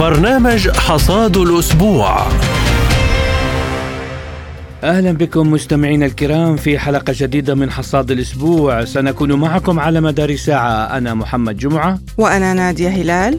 برنامج حصاد الأسبوع. أهلا بكم مستمعينا الكرام في حلقة جديدة من حصاد الأسبوع. سنكون معكم على مدار ساعة. أنا محمد جمعة. وأنا نادية هلال.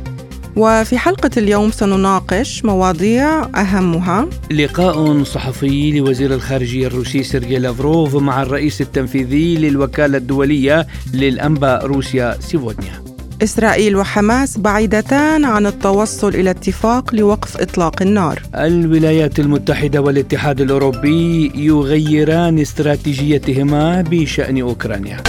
وفي حلقة اليوم سنناقش مواضيع أهمها. لقاء صحفي لوزير الخارجية الروسي سيرجي لافروف مع الرئيس التنفيذي للوكالة الدولية للأنباء روسيا سيفودنيا. إسرائيل وحماس بعيدتان عن التوصل إلى اتفاق لوقف إطلاق النار. الولايات المتحدة والاتحاد الأوروبي يغيران استراتيجيتهما بشأن أوكرانيا.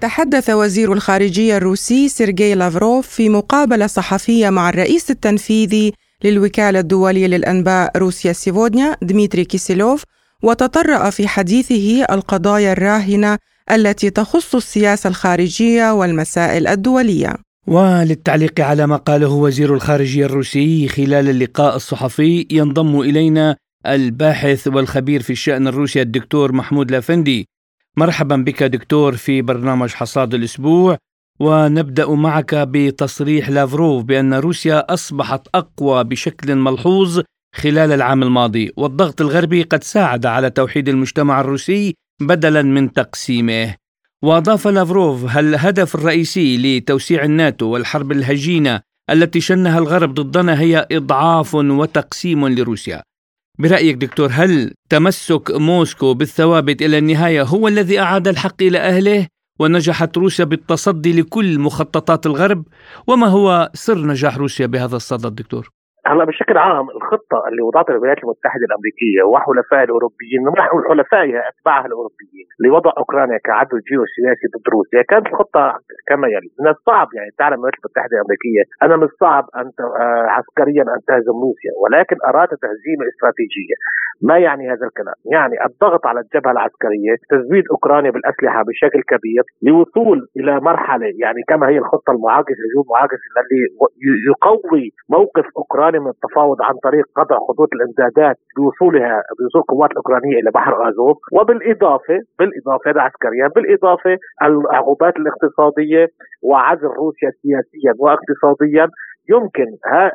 تحدث وزير الخارجية الروسي سيرجي لافروف في مقابلة صحفية مع الرئيس التنفيذي للوكالة الدولية للأنباء روسيا سيفودنيا دميتري كيسيلوف وتطرأ في حديثه القضايا الراهنة التي تخص السياسة الخارجية والمسائل الدولية. وللتعليق على ما قاله وزير الخارجية الروسي خلال اللقاء الصحفي ينضم إلينا الباحث والخبير في الشأن الروسي الدكتور محمود لافندي. مرحبا بك دكتور في برنامج حصاد الأسبوع ونبدأ معك بتصريح لافروف بأن روسيا أصبحت أقوى بشكل ملحوظ خلال العام الماضي والضغط الغربي قد ساعد على توحيد المجتمع الروسي بدلا من تقسيمه. وأضاف لافروف الهدف الرئيسي لتوسيع الناتو والحرب الهجينة التي شنها الغرب ضدنا هي إضعاف وتقسيم لروسيا. برأيك دكتور هل تمسك موسكو بالثوابت إلى النهاية هو الذي أعاد الحق إلى أهله؟ ونجحت روسيا بالتصدي لكل مخططات الغرب؟ وما هو سر نجاح روسيا بهذا الصدد دكتور؟ هلا بشكل عام الخطة اللي وضعتها الولايات المتحدة الأمريكية وحلفائها الأوروبيين ما نقول حلفائها أتباعها الأوروبيين لوضع أوكرانيا كعدو جيوسياسي ضد روسيا كانت الخطة كما يلي من الصعب يعني تعلم الولايات المتحدة الأمريكية أنا من الصعب أن آه، عسكريا أن تهزم روسيا ولكن ارادت تهزيمه استراتيجية ما يعني هذا الكلام؟ يعني الضغط على الجبهة العسكرية تزويد أوكرانيا بالأسلحة بشكل كبير لوصول إلى مرحلة يعني كما هي الخطة المعاكسة هجوم معاكس الذي يقوي موقف أوكرانيا اوكرانيا من التفاوض عن طريق قطع خطوط الامدادات بوصولها بوصول القوات الأوكرانية إلى بحر غازوف وبالاضافه بالإضافة هذا عسكريا بالإضافة العقوبات الاقتصادية وعزل روسيا سياسيا واقتصاديا يمكن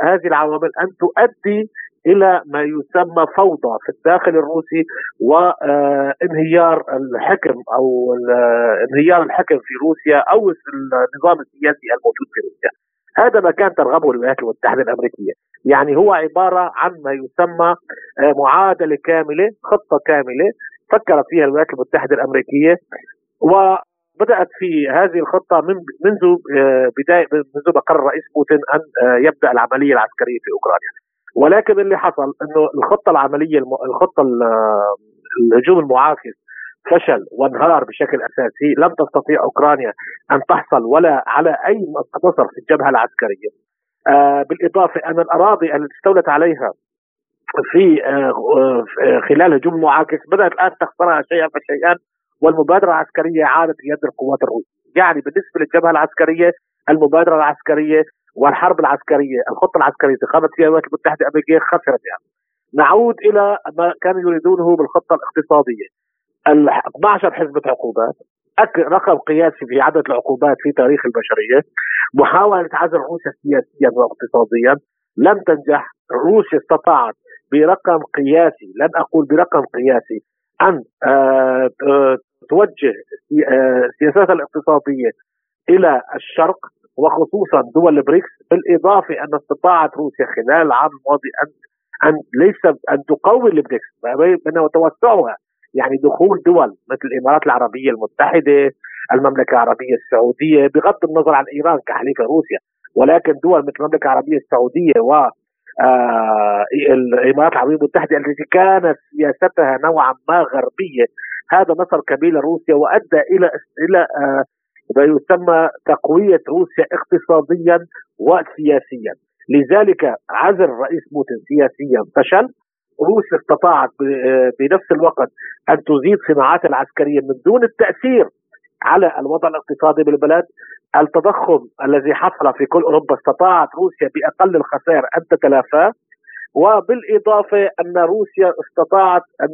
هذه العوامل أن تؤدي إلى ما يسمى فوضى في الداخل الروسي وانهيار الحكم أو انهيار الحكم في روسيا أو النظام السياسي الموجود في روسيا. هذا ما كان ترغبه الولايات المتحدة الأمريكية، يعني هو عبارة عن ما يسمى آه، معادلة كاملة، خطة كاملة فكرت فيها الولايات المتحدة الأمريكية وبدأت في هذه الخطة من منذ آه، بداية منذ قرر الرئيس بوتين أن آه، يبدأ العملية العسكرية في أوكرانيا. ولكن اللي حصل إنه الخطة العملية الخطة الهجوم المعاكس فشل وانهار بشكل أساسي لم تستطيع أوكرانيا أن تحصل ولا على أي نصر في الجبهة العسكرية آه بالإضافة أن الأراضي التي استولت عليها في آه, آه، خلال هجوم معاكس بدأت الآن تخسرها شيئا فشيئا والمبادرة العسكرية عادت يد القوات الروسية، يعني بالنسبة للجبهة العسكرية المبادرة العسكرية والحرب العسكرية، الخطة العسكرية التي قامت فيها الولايات المتحدة الأمريكية خسرت يعني. نعود إلى ما كانوا يريدونه بالخطة الاقتصادية. 12 حزبة عقوبات رقم قياسي في عدد العقوبات في تاريخ البشرية محاولة عزل روسيا سياسيا واقتصاديا لم تنجح. روسيا استطاعت برقم قياسي لن أقول برقم قياسي أن آه، توجه آه، سياساتها الاقتصادية إلى الشرق وخصوصا دول البريكس بالإضافة أن استطاعت روسيا خلال العام الماضي أن أن ليس أن تقوي البريكس بل توسعها يعني دخول دول مثل الإمارات العربية المتحدة المملكة العربية السعودية بغض النظر عن إيران كحليفة روسيا. ولكن دول مثل المملكة العربية السعودية و آه الإمارات العربية المتحدة التي كانت سياستها نوعا ما غربية. هذا نصر كبير لروسيا وأدى إلى إلى آه ما يسمى تقوية روسيا اقتصاديا وسياسيا. لذلك عزل الرئيس بوتين سياسيا فشل. روسيا استطاعت بنفس الوقت أن تزيد صناعاتها العسكرية من دون التأثير على الوضع الاقتصادي بالبلد التضخم الذي حصل في كل أوروبا استطاعت روسيا بأقل الخسائر أن تتلافاه وبالإضافة أن روسيا استطاعت ان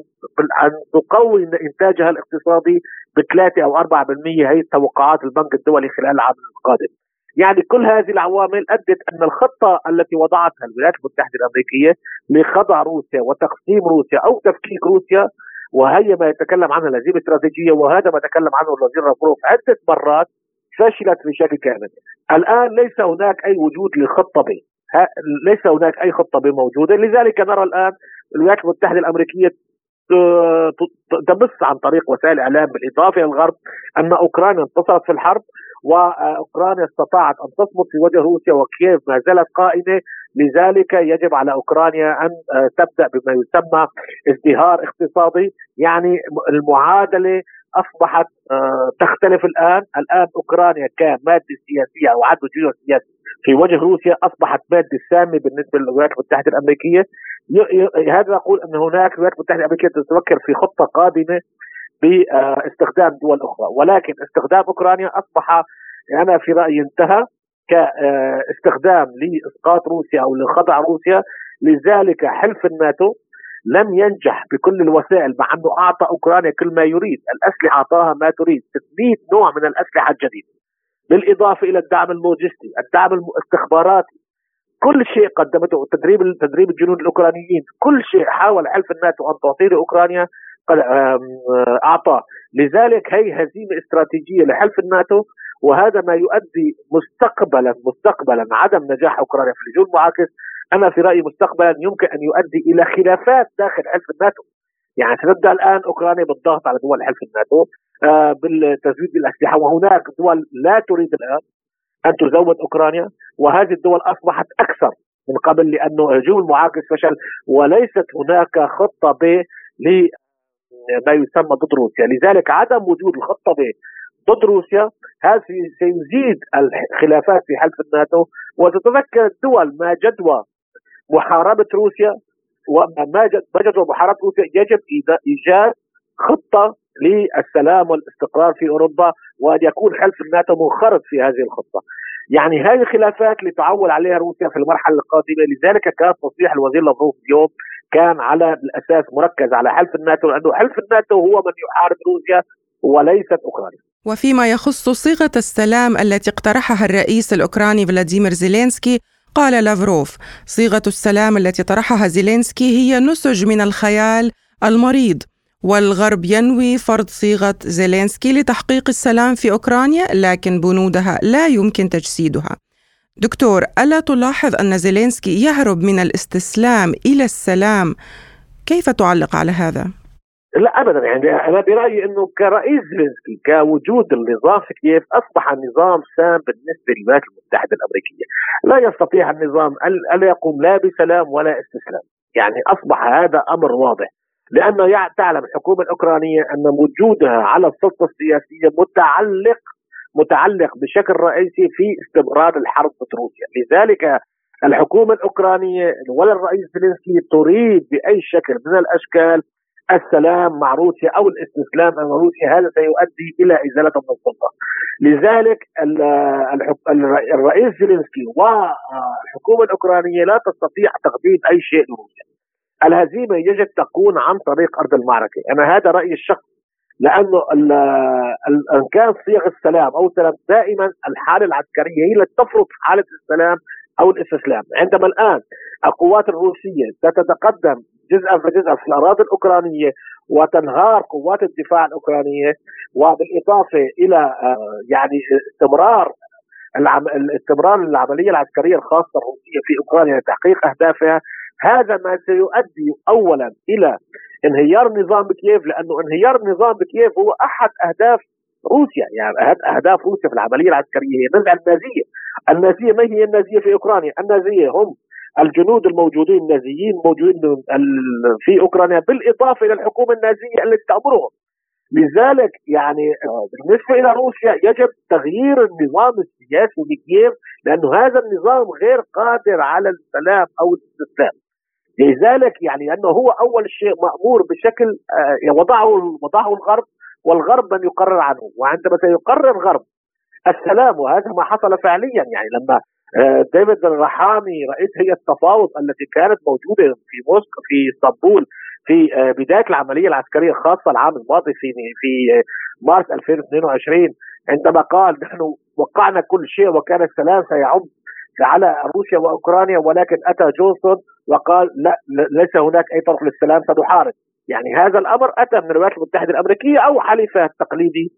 تقوي إنتاجها الاقتصادي ب 3 أو 4% هي توقعات البنك الدولي خلال العام القادم. يعني كل هذه العوامل أدت أن الخطة التي وضعتها الولايات المتحدة الأمريكية لخضع روسيا وتقسيم روسيا أو تفكيك روسيا وهي ما يتكلم عنها الهزيمه الاستراتيجية وهذا ما تكلم عنه الوزير لافروف عدة مرات فشلت بشكل كامل. الآن ليس هناك أي وجود لخطة ب ليس هناك أي خطة ب موجودة لذلك نرى الآن الولايات المتحدة الأمريكية تبث عن طريق وسائل الاعلام بالإضافة إلى الغرب أن أوكرانيا انتصرت في الحرب وأوكرانيا استطاعت أن تصمد في وجه روسيا وكييف ما زالت قائمة. لذلك يجب على أوكرانيا أن آه، تبدأ بما يسمى ازدهار اقتصادي. يعني المعادلة أصبحت آه، تختلف الآن، الآن أوكرانيا كمادة سياسية أو عدو جيوسياسي في وجه روسيا أصبحت مادة سامة بالنسبة للولايات المتحدة الأمريكية، هذا يقول أن هناك الولايات المتحدة الأمريكية تفكر في خطة قادمة باستخدام دول أخرى، ولكن استخدام أوكرانيا أصبح أنا في رأيي انتهى كاستخدام لإسقاط روسيا أو لخضع روسيا. لذلك حلف الناتو لم ينجح بكل الوسائل مع أنه أعطى أوكرانيا كل ما يريد، الأسلحة أعطاها ما تريد، 600 نوع من الأسلحة الجديدة. بالإضافة إلى الدعم اللوجستي، الدعم الاستخباراتي، كل شيء قدمته تدريب تدريب الجنود الأوكرانيين، كل شيء حاول حلف الناتو ان تعطيه لاوكرانيا قد أعطاه، لذلك هي هزيمة استراتيجية لحلف الناتو وهذا ما يؤدي مستقبلا مستقبلا عدم نجاح أوكرانيا في اللجوء المعاكس. أنا في رأيي مستقبلا يمكن أن يؤدي إلى خلافات داخل حلف الناتو. يعني سنبدأ الآن أوكرانيا بالضغط على دول حلف الناتو. آه بالتزويد بالاسلحه وهناك دول لا تريد الآن أن تزود أوكرانيا وهذه الدول أصبحت أكثر من قبل لأنه الهجوم المعاكس فشل وليست هناك خطة ب لما يسمى ضد روسيا. لذلك عدم وجود الخطة ب ضد روسيا هذا سيزيد الخلافات في حلف الناتو وتتذكر الدول ما جدوى محاربة روسيا وما جدوى محاربة روسيا يجب إيجاد خطة للسلام والاستقرار في أوروبا وان يكون حلف الناتو منخرط في هذه الخطة. يعني هذه الخلافات اللي تعول عليها روسيا في المرحلة القادمة لذلك كان تصريح الوزير لافروف اليوم كان على الأساس مركز على حلف الناتو لأنه حلف الناتو هو من يحارب روسيا وليست أوكرانيا. وفيما يخص صيغة السلام التي اقترحها الرئيس الأوكراني فلاديمير زيلينسكي قال لافروف صيغة السلام التي طرحها زيلينسكي هي نسج من الخيال المريض والغرب ينوي فرض صيغة زيلينسكي لتحقيق السلام في أوكرانيا لكن بنودها لا يمكن تجسيدها. دكتور ألا تلاحظ أن زيلينسكي يهرب من الاستسلام إلى السلام؟ كيف تعلق على هذا؟ لا ابدا يعني أنا برأيي أنه كرئيس زيلينسكي كوجود النظام في كييف أصبح النظام سام بالنسبة للولايات المتحدة الأمريكية، لا يستطيع النظام الا يقوم لا بسلام ولا استسلام، يعني أصبح هذا أمر واضح، لأنه تعلم الحكومة الأوكرانية أن وجودها على السلطة السياسية متعلق متعلق بشكل رئيسي في استمرار الحرب ضد روسيا، لذلك الحكومة الأوكرانية ولا الرئيس زيلينسكي تريد بأي شكل من الأشكال السلام مع روسيا أو الاستسلام أمام روسيا هذا سيؤدي إلى ازالته من السلطة. لذلك الرئيس زيلينسكي والحكومة الأوكرانية لا تستطيع تقديم أي شيء لروسيا. الهزيمة يجب تكون عن طريق أرض المعركة، أنا هذا رأيي الشخصي لأنه إن كان صيغ السلام أو السلام دائما الحالة العسكرية هي التي تفرض حالة السلام أو الاستسلام، عندما الآن القوات الروسية ستتقدم جزءا فجزءا في الأراضي الأوكرانية وتنهار قوات الدفاع الأوكرانية وبالإضافة إلى آه، يعني استمرار. استمرار العملية العسكرية الخاصة الروسية في أوكرانيا لتحقيق أهدافها هذا ما سيؤدي اولا إلى انهيار نظام كييف لأنه انهيار نظام كييف هو أحد أهداف روسيا يعني أهداف روسيا في العملية العسكرية هي نزع النازية، النازية ما هي النازية في أوكرانيا؟ النازية هم الجنود الموجودين النازيين موجودين في أوكرانيا بالإضافة إلى الحكومة النازية التي تأمرهم. لذلك يعني آه، بالنسبة إلى روسيا يجب تغيير النظام السياسي لكييف لأنه هذا النظام غير قادر على السلام أو الاستسلام. لذلك يعني انه هو أول شيء مأمور بشكل آه، وضعه وضعه الغرب والغرب من يقرر عنه. وعندما سيقرر الغرب السلام وهذا ما حصل فعليا. يعني لما آه، ديفيد الرحامي رئيس هيئة التفاوض التي كانت موجودة في موسكو في إسطنبول في آه، بداية العملية العسكرية الخاصة العام الماضي في في مارس 2022 عندما قال نحن وقعنا كل شيء وكان السلام سيعم على روسيا وأوكرانيا ولكن أتى جونسون وقال لا ليس هناك أي طرف للسلام سنحارب. يعني هذا الأمر أتى من الولايات المتحدة الأمريكية أو حليفها التقليدي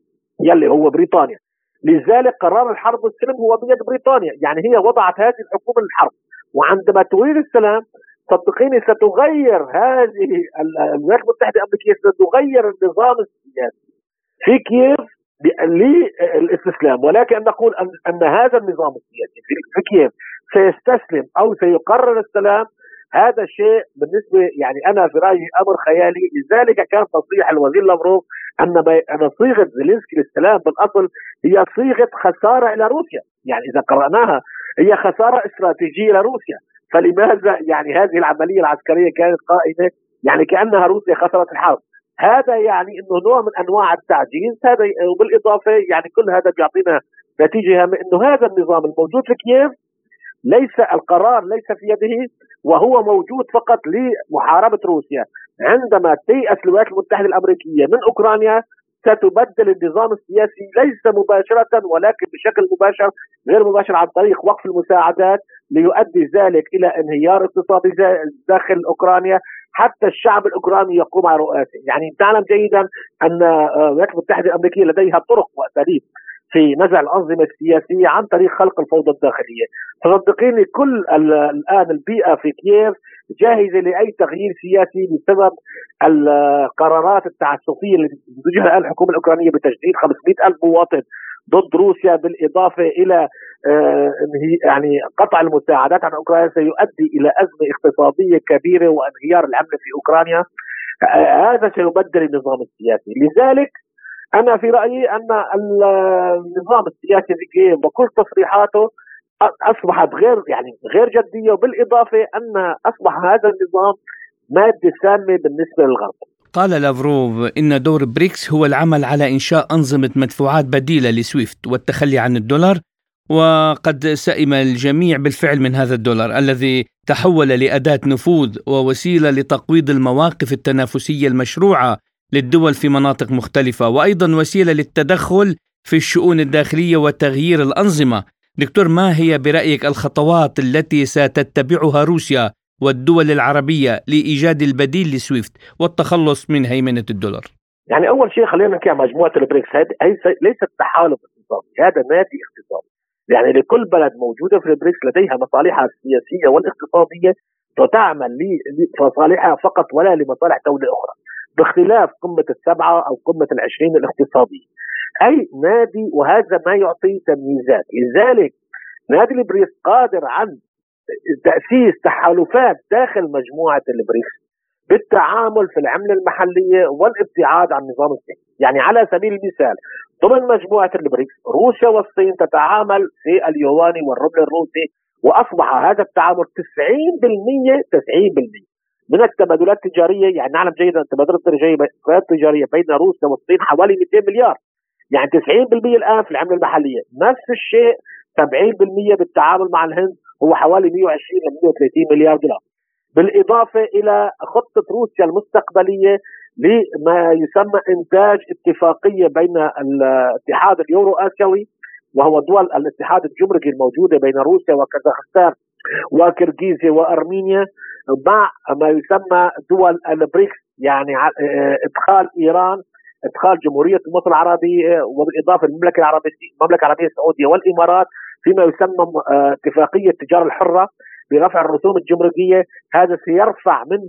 يلي هو بريطانيا. لذلك قرار الحرب والسلم هو بيد بريطانيا. يعني هي وضعت هذه الحكومة للحرب. وعندما تريد السلام صدقيني ستغير هذه الولايات المتحدة الأمريكية ستغير النظام السياسي. في كييف للاستسلام ولكن نقول ان هذا النظام السياسي في كييف سيستسلم أو سيقرر السلام هذا الشيء بالنسبة يعني أنا في رأيي أمر خيالي. لذلك كان تصريح الوزير لافروف أن أن صيغة زيلينسكي للسلام بالأصل هي صيغة خسارة إلى روسيا. يعني إذا قرأناها هي خسارة استراتيجية لروسيا فلماذا يعني هذه العملية العسكرية كانت قائمة؟ يعني كأنها روسيا خسرت الحرب. هذا يعني إنه نوع من أنواع التعجيز هذا وبالاضافه يعني كل هذا بيعطينا نتيجة إنه هذا النظام الموجود في كييف ليس القرار ليس في يده وهو موجود فقط لمحاربة روسيا. عندما تيأس الولايات المتحدة الأمريكية من أوكرانيا ستبدل النظام السياسي ليس مباشرة ولكن بشكل مباشر غير مباشر عن طريق وقف المساعدات ليؤدي ذلك إلى انهيار اقتصادي داخل أوكرانيا. حتى الشعب الأوكراني يقوم على رؤاسه، يعني تعلم جيدا أن الولايات المتحدة الأمريكية لديها طرق وأساليب. في نزع الأنظمة السياسية عن طريق خلق الفوضى الداخلية. فصدقيني كل الآن البيئة في كييف جاهزة لأي تغيير سياسي بسبب القرارات التعسفية التي تتجه الآن الحكومة الأوكرانية بتجديد 500 ألف مواطن ضد روسيا بالإضافة إلى آه، يعني قطع المساعدات عن أوكرانيا. سيؤدي إلى أزمة اقتصادية كبيرة وانهيار العملة في أوكرانيا. آه، هذا سيبدل النظام السياسي. لذلك أنا في رأيي أن النظام السياسي في وكل تصريحاته أصبحت غير يعني غير جدية وبالإضافة أن أصبح هذا النظام مادة سامة بالنسبة للغرب. قال لافروف إن دور بريكس هو العمل على إنشاء أنظمة مدفوعات بديلة لسويفت والتخلي عن الدولار وقد سئم الجميع بالفعل من هذا الدولار الذي تحول لأداة نفوذ ووسيلة لتقويض المواقف التنافسية المشروعة للدول في مناطق مختلفة وأيضا وسيلة للتدخل في الشؤون الداخلية وتغيير الأنظمة. دكتور ما هي برأيك الخطوات التي ستتبعها روسيا والدول العربية لإيجاد البديل لسويفت والتخلص من هيمنة الدولار؟ يعني أول شيء خلينا نحكي عن مجموعة البريكس. هذه ليست تحالف اقتصادي هذا نادي اقتصادي. يعني لكل بلد موجودة في البريكس لديها مصالحها السياسية والاقتصادية وتعمل لمصالحها فقط ولا لمصالح دولة أخرى. باختلاف قمة السبعة أو قمة العشرين الاقتصادية. أي نادي وهذا ما يعطي تمييزات. لذلك نادي البريكس قادر عن تأسيس تحالفات داخل مجموعة البريكس بالتعامل في العملة المحلية والابتعاد عن النظام السياسي يعني على سبيل المثال ضمن مجموعة البريكس روسيا والصين تتعامل في اليوان والروبل الروسي وأصبح هذا التعامل 90% 90% من التبادلات التجاريه يعني نعلم جيدا التبادلات التجاريه التجاريه بين روسيا والصين حوالي 200 مليار. يعني 90% الآن في العملة المحلية. نفس الشيء 70% بالتعامل مع الهند هو حوالي 120 ل 130 مليار دولار. بالإضافة إلى خطة روسيا المستقبلية لما يسمى إنتاج اتفاقية بين الاتحاد اليورو اسيوي وهو دول الاتحاد الجمركي الموجودة بين روسيا وكازاخستان. وكرغيزيا وأرمينيا مع ما يسمى دول البريكس يعني آه، إدخال إيران إدخال جمهورية مصر العربية وبالإضافة للمملكة العربية المملكة العربية السعودية والإمارات فيما يسمى آه، اتفاقية التجارة الحرة برفع الرسوم الجمركية. هذا سيرفع من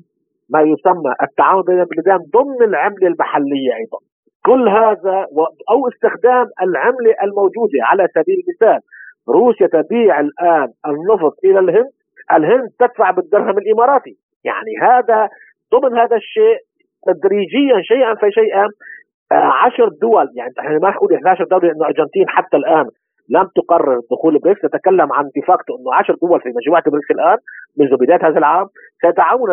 ما يسمى التعاون بين البلدان ضمن العملة المحلية أيضا. كل هذا أو استخدام العملة الموجودة على سبيل المثال روسيا تبيع الآن النفط إلى الهند الهند تدفع بالدرهم الإماراتي. يعني هذا ضمن هذا الشيء تدريجيا شيئا فشيئا آه، عشر دول. يعني إحنا ما نقول 11 دوله لأنه الأرجنتين حتى الآن لم تقرر دخول بريكس نتكلم عن de facto إنه 10 دول في مجموعة بريكس الآن منذ بداية هذا العام. سيتعاون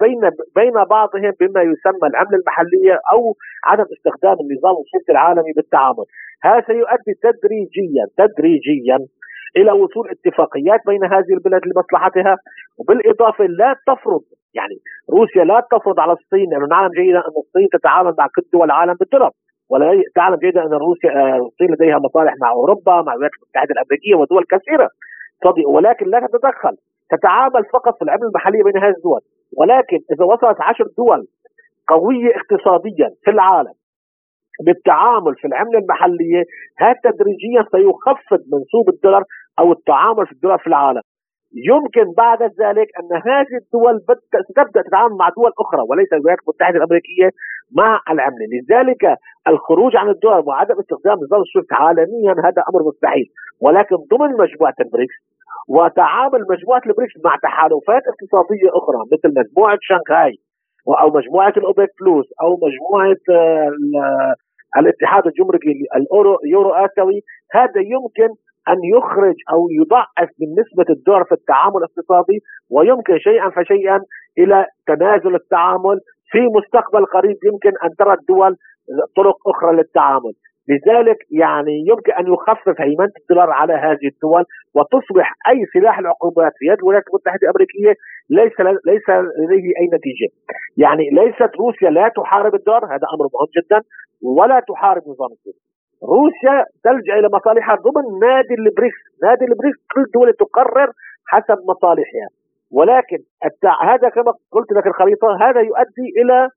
بين بين بعضهم بما يسمى العمله المحلية أو عدم استخدام النظام السياسي العالمي بالتعامل. هذا سيؤدي تدريجيا تدريجيا إلى وصول اتفاقيات بين هذه البلاد لمصلحتها وبالإضافة لا تفرض يعني روسيا لا تفرض على الصين لأنه نعلم جيدا أن الصين تتعامل مع كل دول العالم بالدولار ولا تعلم جيدا أن روسيا آه، الصين لديها مصالح مع أوروبا مع الولايات المتحدة الأمريكية ودول كثيرة. ولكن لا تتدخل تتعامل فقط في العمله المحليه بين هذه الدول. ولكن إذا وصلت عشر دول قوية اقتصاديا في العالم بالتعامل في العملة المحلية هذا تدريجيا سيخفض منسوب الدولار أو التعامل في الدولار في العالم. يمكن بعد ذلك أن هذه الدول ستبدأ تتعامل مع دول أخرى وليس الولايات المتحده الامريكيه مع العملة، لذلك الخروج عن الدولار وعدم استخدام نظام السويفت عالميا هذا أمر مستحيل، ولكن ضمن مجموعه البريكس وتعامل مجموعة البريكس مع تحالفات اقتصادية أخرى مثل مجموعة شنغهاي أو مجموعة الأوبك بلوس أو مجموعة آه، الاتحاد الجمركي الاورو يورو آسيوي. هذا يمكن أن يخرج أو يضعف من نسبة الدولار في التعامل الاقتصادي ويمكن شيئا فشيئا إلى تنازل التعامل. في مستقبل قريب يمكن أن ترى الدول طرق أخرى للتعامل. لذلك يعني يمكن أن يخفف هيمنة الدولار على هذه الدول وتصبح أي سلاح العقوبات في يد الولايات المتحدة الأمريكية ليس ليس لديه أي نتيجة. يعني ليست روسيا لا تحارب الدولار هذا أمر مهم جدا ولا تحارب نظام السويفت. روسيا تلجأ إلى مصالحها ضمن نادي البريكس، نادي البريكس كل دول تقرر حسب مصالحها ولكن التع... هذا كما قلت لك الخريطة هذا يؤدي إلى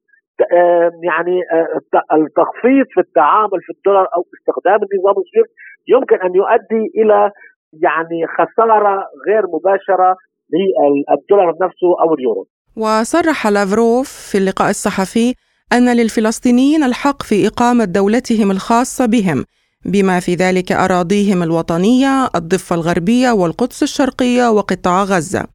يعني التخفيض في التعامل في الدولار أو استخدام النظام السويفت يمكن أن يؤدي إلى يعني خسارة غير مباشرة للدولار نفسه أو اليورو. وصرح لافروف في اللقاء الصحفي أن للفلسطينيين الحق في إقامة دولتهم الخاصة بهم بما في ذلك أراضيهم الوطنية الضفة الغربية والقدس الشرقية وقطاع غزة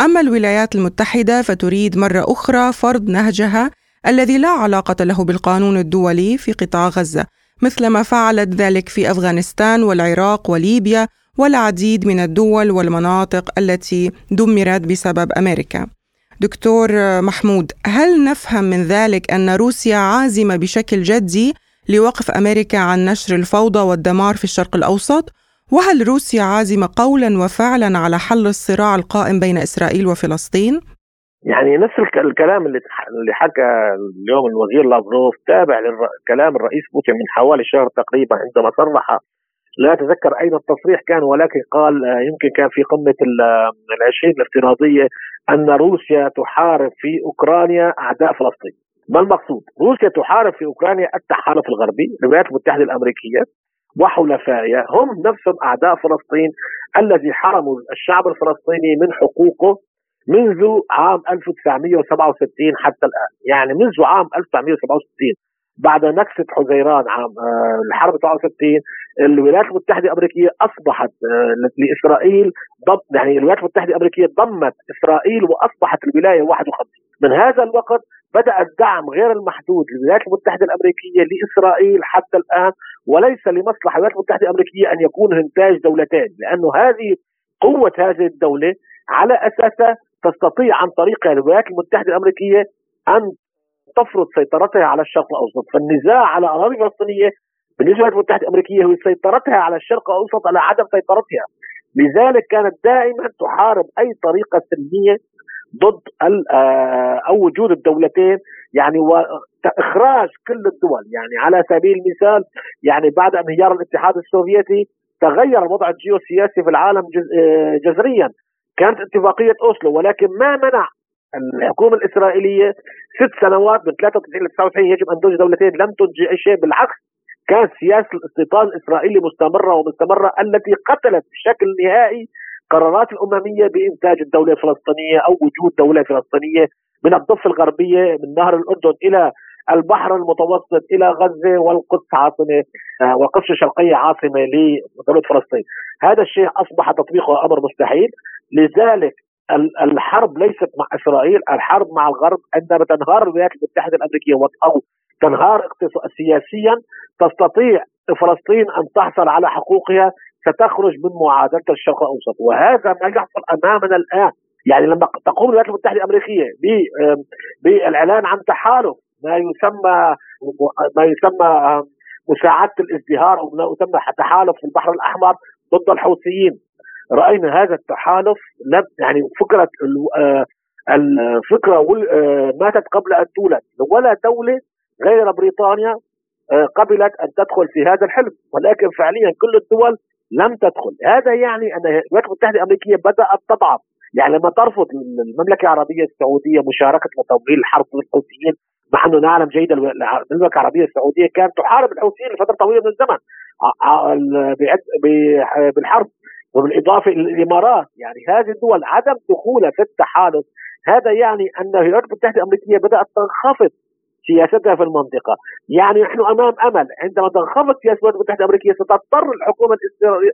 أما الولايات المتحدة فتريد مرة أخرى فرض نهجها الذي لا علاقة له بالقانون الدولي في قطاع غزة مثلما فعلت ذلك في أفغانستان والعراق وليبيا والعديد من الدول والمناطق التي دمرت بسبب أمريكا. دكتور محمود هل نفهم من ذلك أن روسيا عازمة بشكل جدي لوقف أمريكا عن نشر الفوضى والدمار في الشرق الأوسط؟ وهل روسيا عازمة قولا وفعلا على حل الصراع القائم بين إسرائيل وفلسطين؟ يعني نفس الكلام اللي اللي حكى اليوم الوزير لافروف تابع لكلام الرئيس بوتين من حوالي شهر تقريبا عندما صرح لا أتذكر أين التصريح كان ولكن قال آه، يمكن كان في قمة العشرين الافتراضية أن روسيا تحارب في أوكرانيا أعداء فلسطين. ما المقصود؟ روسيا تحارب في أوكرانيا التحالف الغربي، الولايات المتحدة الأمريكية وحلفائها هم نفسهم أعداء فلسطين الذي حرموا الشعب الفلسطيني من حقوقه منذ عام 1967 حتى الآن، يعني منذ عام 1967 بعد نكسة حزيران عام آه، الحرب 67 الولايات المتحدة الأمريكية أصبحت آه، لإسرائيل ضم يعني الولايات المتحدة الأمريكية ضمت إسرائيل وأصبحت الولاية 51 من هذا الوقت بدأ الدعم غير المحدود للولايات المتحدة الأمريكية لإسرائيل حتى الآن وليس لمصلحة الولايات المتحدة الأمريكية أن يكون إنتاج دولتين لأنه هذه قوة هذه الدولة على أساسها تستطيع عن طريقها الولايات المتحدة الأمريكية أن تفرض سيطرتها على الشرق الأوسط، فالنزاع على أراضي فلسطينية بالنسبة للولايات المتحدة الأمريكية هو سيطرتها على الشرق الأوسط على عدم سيطرتها. لذلك كانت دائما تحارب أي طريقة سلمية ضد آه، أو وجود الدولتين يعني واخراج كل الدول. يعني على سبيل المثال يعني بعد انهيار الاتحاد السوفيتي تغير الوضع الجيوسياسي في العالم آه، جذريا كانت اتفاقية أوسلو ولكن ما منع الحكومة الإسرائيلية ست سنوات من 93 ل 99 يجب أن تنجي دولتين لم تنجي أي شيء بالعكس كانت سياسة الاستيطان الإسرائيلي مستمرة ومستمرة التي قتلت بشكل نهائي قرارات الأممية بإنتاج الدولة الفلسطينية أو وجود دولة فلسطينية من الضفة الغربية من نهر الأردن إلى البحر المتوسط إلى غزة والقدس عاصمة آه، والقدس الشرقية عاصمة لدولة فلسطين. هذا الشيء أصبح تطبيقه أمر مستحيل، لذلك الحرب ليست مع إسرائيل، الحرب مع الغرب عندما تنهار الولايات المتحدة الأمريكية أو تنهار سياسيا تستطيع فلسطين أن تحصل على حقوقها ستخرج من معادلة الشرق الأوسط. وهذا ما يحصل أمامنا الآن. يعني لما تقوم الولايات المتحدة الأمريكية بالإعلان عن تحالف ما يسمى ما يسمى مساعدة الازدهار أو ما يسمى تحالف في البحر الأحمر ضد الحوثيين. رأينا هذا التحالف لم يعني فكرة آه، الفكرة آه، ماتت قبل أن تولد. ولا دولة غير بريطانيا آه، قبلت أن تدخل في هذا الحلم. ولكن فعليا كل الدول لم تدخل. هذا يعني أن الولايات المتحدة الأمريكية بدأت تضعف. يعني لما ترفض المملكة العربية السعودية مشاركة وتمويل الحرب ضد الحوثيين مع انه نعلم جيدا المملكة العربية السعودية كانت تحارب الحوثيين لفترة طويلة من الزمن. بالحرب وبالإضافة إلى الإمارات يعني هذه الدول عدم دخولها في التحالف هذا يعني أن الولايات المتحدة الأمريكية بدأت تنخفض سياستها في المنطقة. يعني نحن أمام أمل عندما تنخفض سياسة الولايات المتحدة الأمريكية ستضطر الحكومة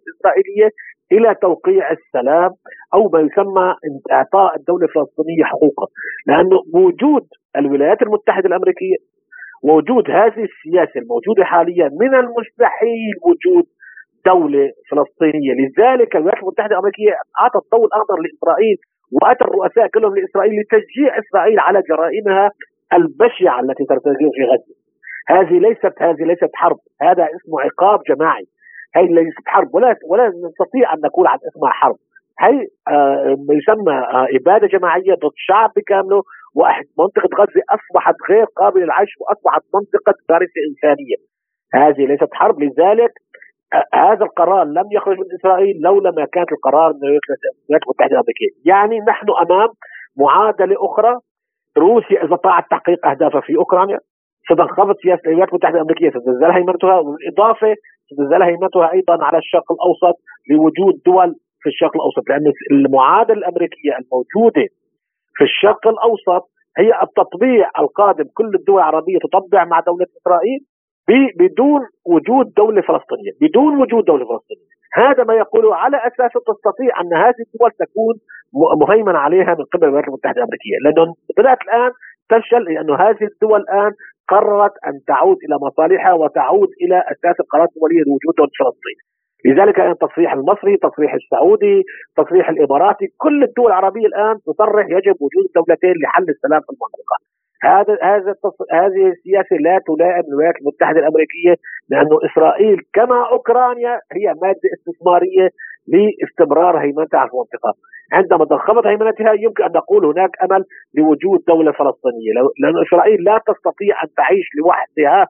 الإسرائيلية إلى توقيع السلام أو ما يسمى إعطاء الدولة الفلسطينية حقوقها. لأنه وجود الولايات المتحدة الأمريكية وجود هذه السياسة الموجودة حاليا من المستحيل وجود دولة فلسطينية لذلك الولايات المتحدة الأمريكية أعطت الضوء الأخضر لإسرائيل وأتى الرؤساء كلهم لإسرائيل لتشجيع إسرائيل على جرائمها البشعة التي ترتكب في غزة. هذه ليست هذه ليست حرب. هذا اسمه عقاب جماعي. هي ليست حرب. ولا ولا نستطيع أن نقول عن اسمها حرب. هي آه ما يسمى آه إبادة جماعية ضد شعب بكامله ومنطقه غزة أصبحت غير قابلة للعيش وأصبحت منطقة كارثة إنسانية. هذه ليست حرب. لذلك آه هذا القرار لم يخرج من إسرائيل لولا ما كانت القرار من الولايات المتحده الأمريكية، يعني نحن أمام معادلة أخرى. روسيا إذا استطاعت تحقيق أهدافها في أوكرانيا ستنخفض سياسة الولايات المتحدة الأمريكية ستنزل هيمنتها بالاضافه ستنزل هيمنتها أيضا على الشرق الأوسط لوجود دول في الشرق الأوسط لأن المعادلة الأمريكية الموجودة في الشرق الأوسط هي التطبيع القادم. كل الدول العربية تطبع مع دولة إسرائيل. بدون وجود دولة فلسطينية، بدون وجود دولة فلسطينية، هذا ما يقوله على أساس تستطيع أن هذه الدول تكون مهيمن عليها من قبل الولايات المتحدة الأمريكية، لأنه بدات الآن تفشل لأنه هذه الدول الآن قررت أن تعود إلى مصالحها وتعود إلى أساس القرارات الدولية لوجود دولة فلسطين. لذلك التصريح المصري، التصريح السعودي، التصريح الإماراتي، كل الدول العربية الآن تصرح يجب وجود دولتين لحل السلام في المنطقة. هذا هذا هذه السياسة لا تلائم الولايات المتحدة الأمريكية لأنه إسرائيل كما أوكرانيا هي مادة استثمارية لاستمرار هيمنتها على المنطقة. عندما تنخفض هيمنتها يمكن أن نقول هناك أمل لوجود دولة فلسطينية لأن إسرائيل لا تستطيع أن تعيش لوحدها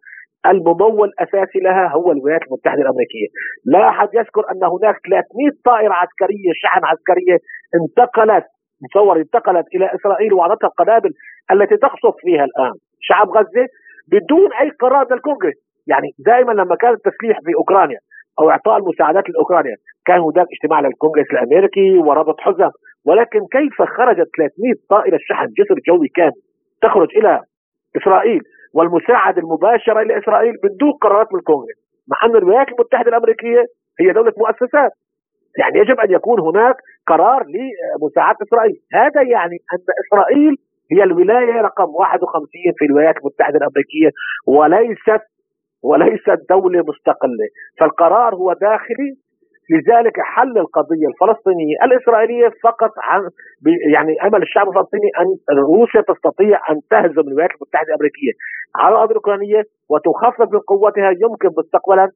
الممول الأساسي لها هو الولايات المتحدة الأمريكية، لا أحد يذكر أن هناك 300 طائرة عسكرية شحن عسكرية انتقلت مصور انتقلت إلى إسرائيل وأعطتها القنابل التي تقصف فيها الآن. شعب غزة بدون أي قرار من الكونغرس. يعني دائما لما كان التسليح في أوكرانيا أو إعطاء المساعدات لأوكرانيا كان هناك اجتماع للكونغرس الأمريكي وربط حزم ولكن كيف خرجت 300 طائرة شحن جسر جوي كامل تخرج إلى إسرائيل والمساعده المباشرة إلى إسرائيل بدون قرارات من الكونغرس؟ مع أن الولايات المتحدة الأمريكية هي دولة مؤسسات. يعني يجب أن يكون هناك قرار لمساعدة إسرائيل، هذا يعني أن إسرائيل هي الولاية رقم 51 في الولايات المتحدة الأمريكية وليست وليست دولة مستقلة، فالقرار هو داخلي لذلك حل القضية الفلسطينية. الإسرائيلية فقط عن يعني أمل الشعب الفلسطيني أن روسيا تستطيع أن تهزم الولايات المتحدة الأمريكية. على الأرض الأوكرانية وتخفف من قوتها يمكن مستقبلا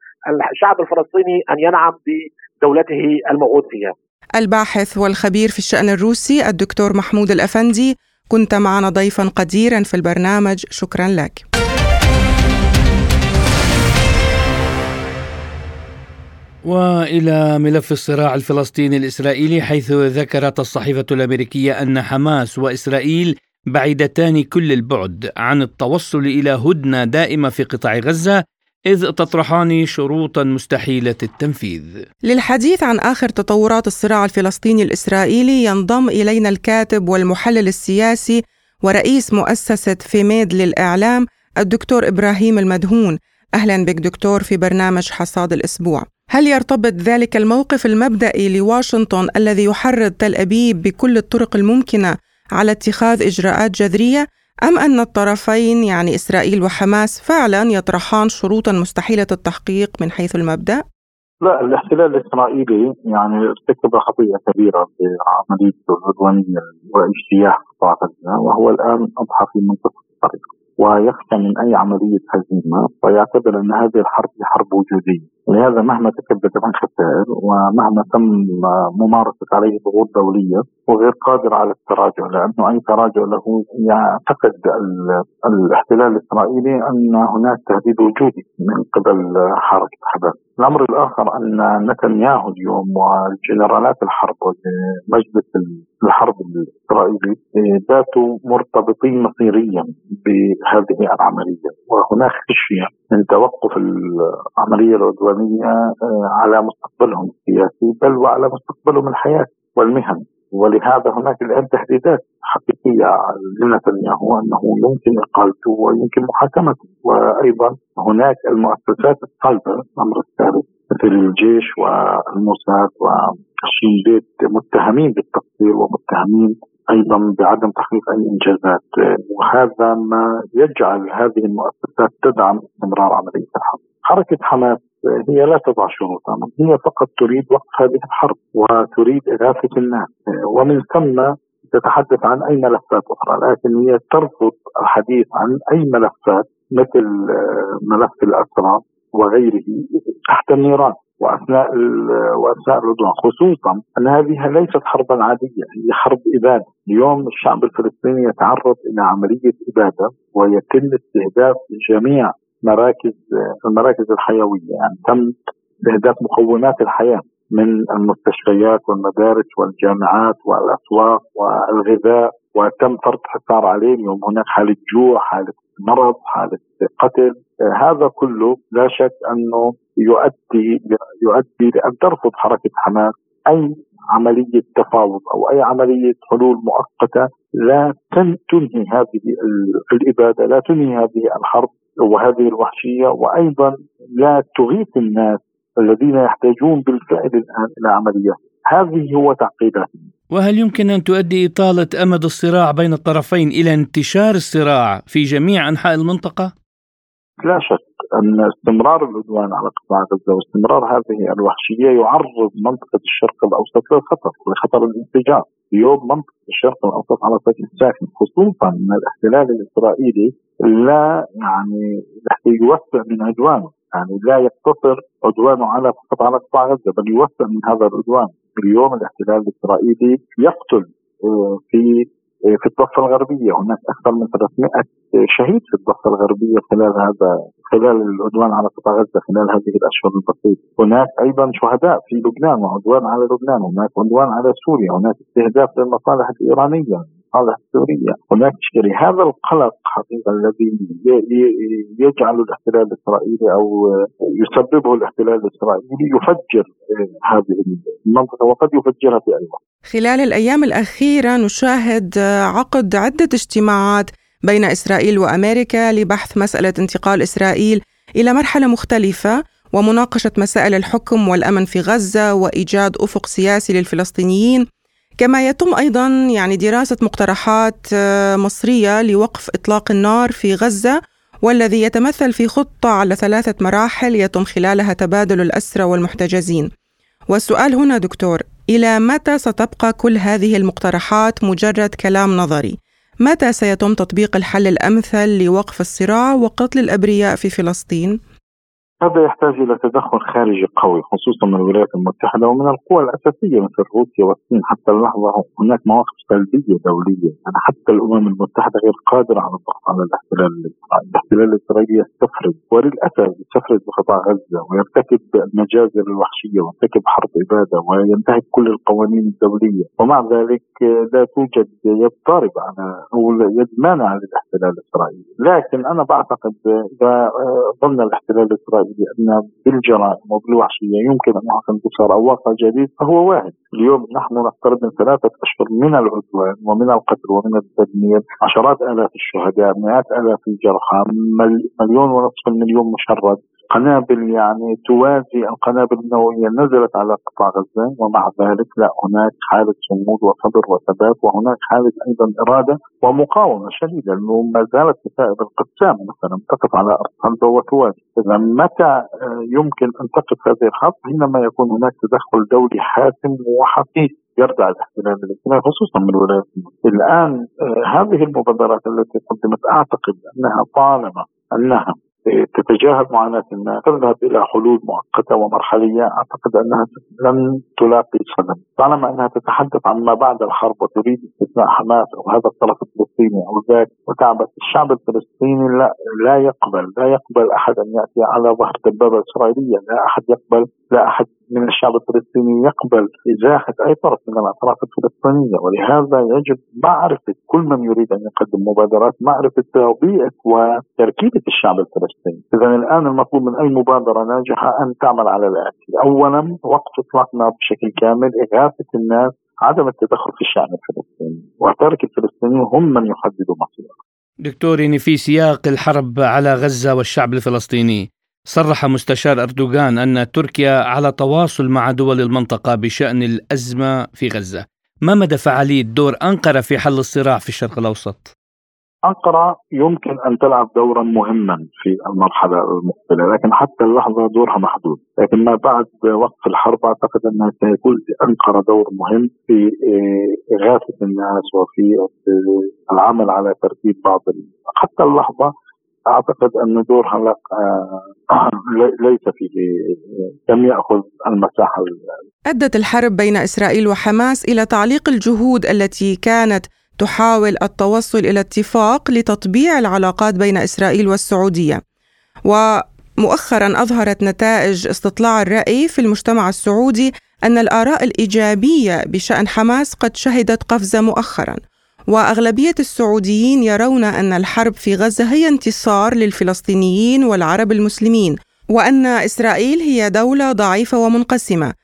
الشعب الفلسطيني أن ينعم بدولته الموعود فيها. الباحث والخبير في الشأن الروسي الدكتور محمود الأفندي كنت معنا ضيفا قديرا في البرنامج. شكرا لك. وإلى ملف الصراع الفلسطيني الإسرائيلي حيث ذكرت الصحيفة الأمريكية أن حماس وإسرائيل بعيدتان كل البعد عن التوصل إلى هدنة دائمة في قطاع غزة إذ تطرحان شروطا مستحيلة التنفيذ. للحديث عن آخر تطورات الصراع الفلسطيني الإسرائيلي ينضم إلينا الكاتب والمحلل السياسي ورئيس مؤسسة فيميد للإعلام الدكتور إبراهيم المدهون. أهلا بك دكتور في برنامج حصاد الأسبوع. هل يرتبط ذلك الموقف المبدئي لواشنطن الذي يحرض تل أبيب بكل الطرق الممكنة على اتخاذ إجراءات جذرية أم أن الطرفين يعني إسرائيل وحماس فعلا يطرحان شروطا مستحيلة التحقيق من حيث المبدأ؟ لا الاحتلال الإسرائيلي يعني ارتكب خطيئه كبيرة بعمليته العدوانيه وإجتياح قطاع غزه وهو الآن أضحى في منتصف الطريق ويخشى من أي عملية هزيمة ويعتبر أن هذه الحرب حرب وجودية لهذا مهما تكبد من خسائر ومهما تم ممارسة عليه ضغوط دولية وغير قادر على التراجع لأنه أي تراجع له يعتقد الاحتلال الإسرائيلي أن هناك تهديد وجودي من قبل حركه حماس. الأمر الآخر أن نتنياهو اليوم وجنرالات الحرب ومجلس الحرب الإسرائيلي باتوا مرتبطين مصيريا بهذه العملية. وهناك خشيه من توقف العملية العدوانية آه، على مستقبلهم السياسي بل وعلى مستقبلهم الحياتي والمهني. ولهذا هناك الآن تهديدات حقيقية لنتنياهو أنه يمكن اقالته ويمكن محاكمته. وأيضا هناك المؤسسات الصلبة الأمر الثالث مثل الجيش والموساد والشين متهمين بالتقصير ومتهمين أيضا بعدم تحقيق أي إنجازات. وهذا ما يجعل هذه المؤسسات تدعم استمرار عملية الحرب. حركة حماس هي لا تضع شروطا هي فقط تريد وقف هذه الحرب وتريد إغاثة الناس. ومن ثم تتحدث عن أي ملفات أخرى لكن هي ترفض الحديث عن أي ملفات مثل ملف الأسرى وغيره تحت النيران. وأثناء وأثناء العدوان خصوصا أن هذه ليست حربا عادية هي حرب إبادة، اليوم الشعب الفلسطيني يتعرض إلى عملية إبادة ويتم استهداف جميع مراكز المراكز الحيوية يعني تم استهداف مقومات الحياة من المستشفيات والمدارس والجامعات والأسواق والغذاء وتم فرض حصار عليهم يوم هناك حالة جوع حالة مرض حالة قتل. هذا كله لا شك أنه يؤدي يؤدي لأن ترفض حركة حماس أي عملية تفاوض أو أي عملية حلول مؤقتة لا تنهي هذه الإبادة، لا تنهي هذه الحرب وهذه الوحشية وأيضا لا تغيث الناس الذين يحتاجون بالفعل الآن إلى عمليات. هذه هو تعقيدات وهل يمكن أن تؤدي إطالة أمد الصراع بين الطرفين إلى انتشار الصراع في جميع أنحاء المنطقة؟ لا شك أن استمرار العدوان على قطاع غزة واستمرار هذه الوحشية يعرض منطقة الشرق الأوسط للخطر لخطر الانفجار. اليوم منطقة الشرق الأوسط على سبيل الساخن خصوصا ان الاحتلال الإسرائيلي لا يعني يوسع من عدوانه يعني لا يقتصر عدوانه على فقط على قطاع غزة بل يوسع من هذا العدوان اليوم الاحتلال الإسرائيلي يقتل آه، في في الضفة الغربية. هناك أكثر من 300 شهيد في الضفة الغربية خلال هذا خلال العدوان على قطاع غزة خلال هذه الأشهر البسيطة، هناك أيضا شهداء في لبنان وعدوان على لبنان، هناك عدوان على سوريا، هناك استهداف للمصالح الإيرانية، المصالح السورية، هناك اشكاليه، هذا القلق حقيقة الذي يجعل الاحتلال الإسرائيلي أو يسببه الاحتلال الإسرائيلي يفجر هذه المنطقة وقد يفجرها في أي وقت. خلال الأيام الأخيرة نشاهد عقد عدة اجتماعات بين إسرائيل وأمريكا لبحث مسألة انتقال إسرائيل إلى مرحلة مختلفة ومناقشة مسائل الحكم والأمن في غزة وإيجاد أفق سياسي للفلسطينيين. كما يتم أيضا يعني دراسة مقترحات آه، مصرية لوقف إطلاق النار في غزة والذي يتمثل في خطة على ثلاثة مراحل يتم خلالها تبادل الأسرى والمحتجزين. والسؤال هنا دكتور إلى متى ستبقى كل هذه المقترحات مجرد كلام نظري؟ متى سيتم تطبيق الحل الأمثل لوقف الصراع وقتل الأبرياء في فلسطين؟ هذا يحتاج إلى تدخل خارجي قوي خصوصا من الولايات المتحدة ومن القوى الأساسية مثل روسيا والصين. حتى اللحظة هناك مواقف سلبية دوليه يعني حتى الأمم المتحدة غير قادرة على الضغط على الاحتلال الاسرائيلي، الاحتلال الإسرائيلي يستفرد. وللأسف يستفرد بقطاع غزة ويرتكب المجازر الوحشية ويرتكب حرب إبادة وينتهك كل القوانين الدولية. ومع ذلك لا توجد يد ضاربة على أو يد مانعه للاحتلال الإسرائيلي، لكن أنا بعتقد اذا ظل الاحتلال الإسرائيلي بأن بالجرائم وبالوحشية يمكن أن يحصل انتصار أو واقع جديد فهو واحد، اليوم نحن نقترب من ثلاثة أشهر من العدوان ومن القتل ومن التدمير، عشرات آلاف الشهداء، مئات آلاف الجرحى، مليون ونصف المليون مشرد، قنابل يعني توازي القنابل النووية نزلت على قطاع غزة ومع ذلك لا هناك حالة صمود وصبر وثبات وهناك حالة أيضا إرادة ومقاومة شديدة لأنه ما زالت كتائب القسام مثلا تقف على ارض غزه وتواجه اذا متى آه، يمكن أن تقف هذه الحرب حينما يكون هناك تدخل دولي حاسم وحقيقي يردع الاحتلال الاجتماعي خصوصا من الولايات المتحدة. الآن آه، هذه المبادرات التي قدمت أعتقد أنها طالما أنها تتجاهل معاناة الناس تذهب إلى حلول مؤقتة ومرحلية. أعتقد أنها لن تلاقي صدى طالما أنها تتحدث عن ما بعد الحرب وتريد استثناء حماس أو هذا الطرف الفلسطيني أو ذاك وتعبث الشعب الفلسطيني لا لا يقبل لا يقبل أحد أن يأتي على ظهر دبابة إسرائيلية لا أحد يقبل لا أحد من الشعب الفلسطيني يقبل إزاحة أي طرف من الأطراف الفلسطينية ولهذا يجب معرفة كل من يريد أن يقدم مبادرات معرفة توبيئة وتركيبة الشعب الفلسطيني. إذا الآن المطلوب من أي مبادرة ناجحة أن تعمل على الآتي أولا وقت إطلاق نار بشكل كامل إغاثة الناس عدم التدخل في الشأن الفلسطيني. وترك الفلسطينيين هم من يحددوا مصيرهم دكتور يعني في سياق الحرب على غزة والشعب الفلسطيني صرح مستشار أردوغان أن تركيا على تواصل مع دول المنطقة بشأن الأزمة في غزة ما مدى فعالية دور أنقرة في حل الصراع في الشرق الأوسط؟ أنقرة يمكن أن تلعب دورا مهما في المرحلة المقبلة لكن حتى اللحظة دورها محدود لكن ما بعد وقف الحرب أعتقد أنها سيكون لأنقرة دور مهم في آه، إغاثة الناس وفي آه، العمل على ترتيب بعض حتى اللحظة أعتقد أن دورها لا آه، ليس فيه لم يأخذ المساحة أدت الحرب بين إسرائيل وحماس إلى تعليق الجهود التي كانت تحاول التوصل إلى اتفاق لتطبيع العلاقات بين إسرائيل والسعودية. ومؤخرا أظهرت نتائج استطلاع الرأي في المجتمع السعودي أن الآراء الإيجابية بشأن حماس قد شهدت قفزة مؤخرا. وأغلبية السعوديين يرون أن الحرب في غزة هي انتصار للفلسطينيين والعرب المسلمين وأن إسرائيل هي دولة ضعيفة ومنقسمة.